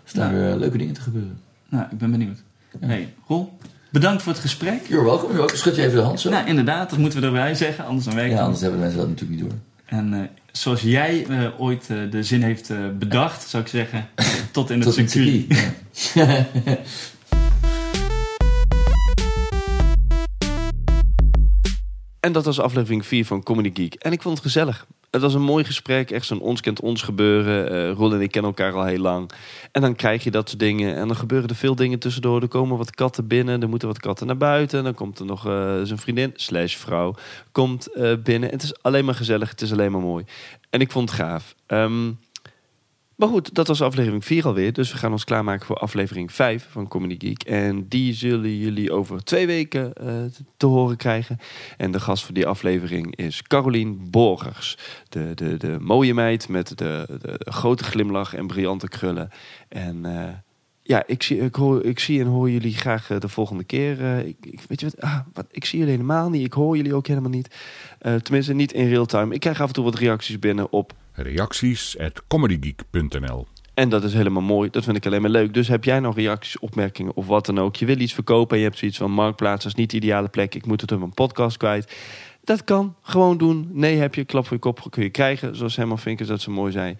staan Nou. weer leuke dingen te gebeuren. Nou, ik ben benieuwd. Hey, Roel, bedankt voor het gesprek. You're welcome. You're welcome. Schud je even de hand zo. Nou, inderdaad, dat moeten we erbij zeggen, anders dan werkt ja, anders hebben de mensen dat natuurlijk niet door. En eh, zoals jij eh, ooit eh, de zin heeft bedacht, zou ik zeggen, tot in het Tot in het circuit. circuit. Ja. En dat was aflevering 4 van Comedy Geek. En ik vond het gezellig. Het was een mooi gesprek, echt zo'n ons kent ons gebeuren. Eh Roel en ik kennen elkaar al heel lang. En dan krijg je dat soort dingen. En dan gebeuren er veel dingen tussendoor. Er komen wat katten binnen, er moeten wat katten naar buiten. Dan komt er nog eh, zijn vriendin, slash vrouw, komt eh, binnen. Het is alleen maar gezellig, het is alleen maar mooi. En ik vond het gaaf. Ehm, maar goed, dat was aflevering 4 alweer. Dus we gaan ons klaarmaken voor aflevering 5 van Comedy Geek. En die zullen jullie over twee weken eh, te horen krijgen. En de gast voor die aflevering is Carolien Borgers. De, de, de mooie meid met de, de, grote glimlach en briljante krullen. En eh, ja, ik zie, ik, hoor, ik zie en hoor jullie graag eh, de volgende keer. Ik, ik, weet je wat, ah, wat? Ik zie jullie helemaal niet. Ik hoor jullie ook helemaal niet. Tenminste, niet in real time. Ik krijg af en toe wat reacties binnen op Reacties at comedygeek.nl En dat is helemaal mooi. Dat vind ik alleen maar leuk. Dus heb jij nog reacties, opmerkingen of wat dan ook. Je wil iets verkopen en je hebt zoiets van Marktplaats. Dat is niet de ideale plek. Ik moet het op een podcast kwijt. Dat kan. Gewoon doen. Nee heb je. Klap voor je kop kun je krijgen. Zoals Herman Vinkers dat zo mooi zei.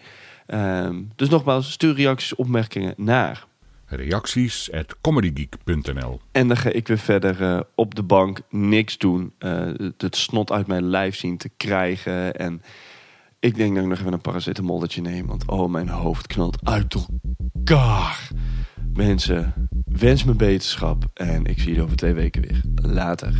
Ehm, dus nogmaals, stuur reacties, opmerkingen naar. Reacties at comedygeek.nl En dan ga ik weer verder eh, op de bank niks doen. eh, het, het snot uit mijn lijf zien te krijgen. En ik denk dat ik nog even een paracetamolletje neem. Want oh, mijn hoofd knalt uit elkaar. Mensen, wens me beterschap. En ik zie je over twee weken weer. Later.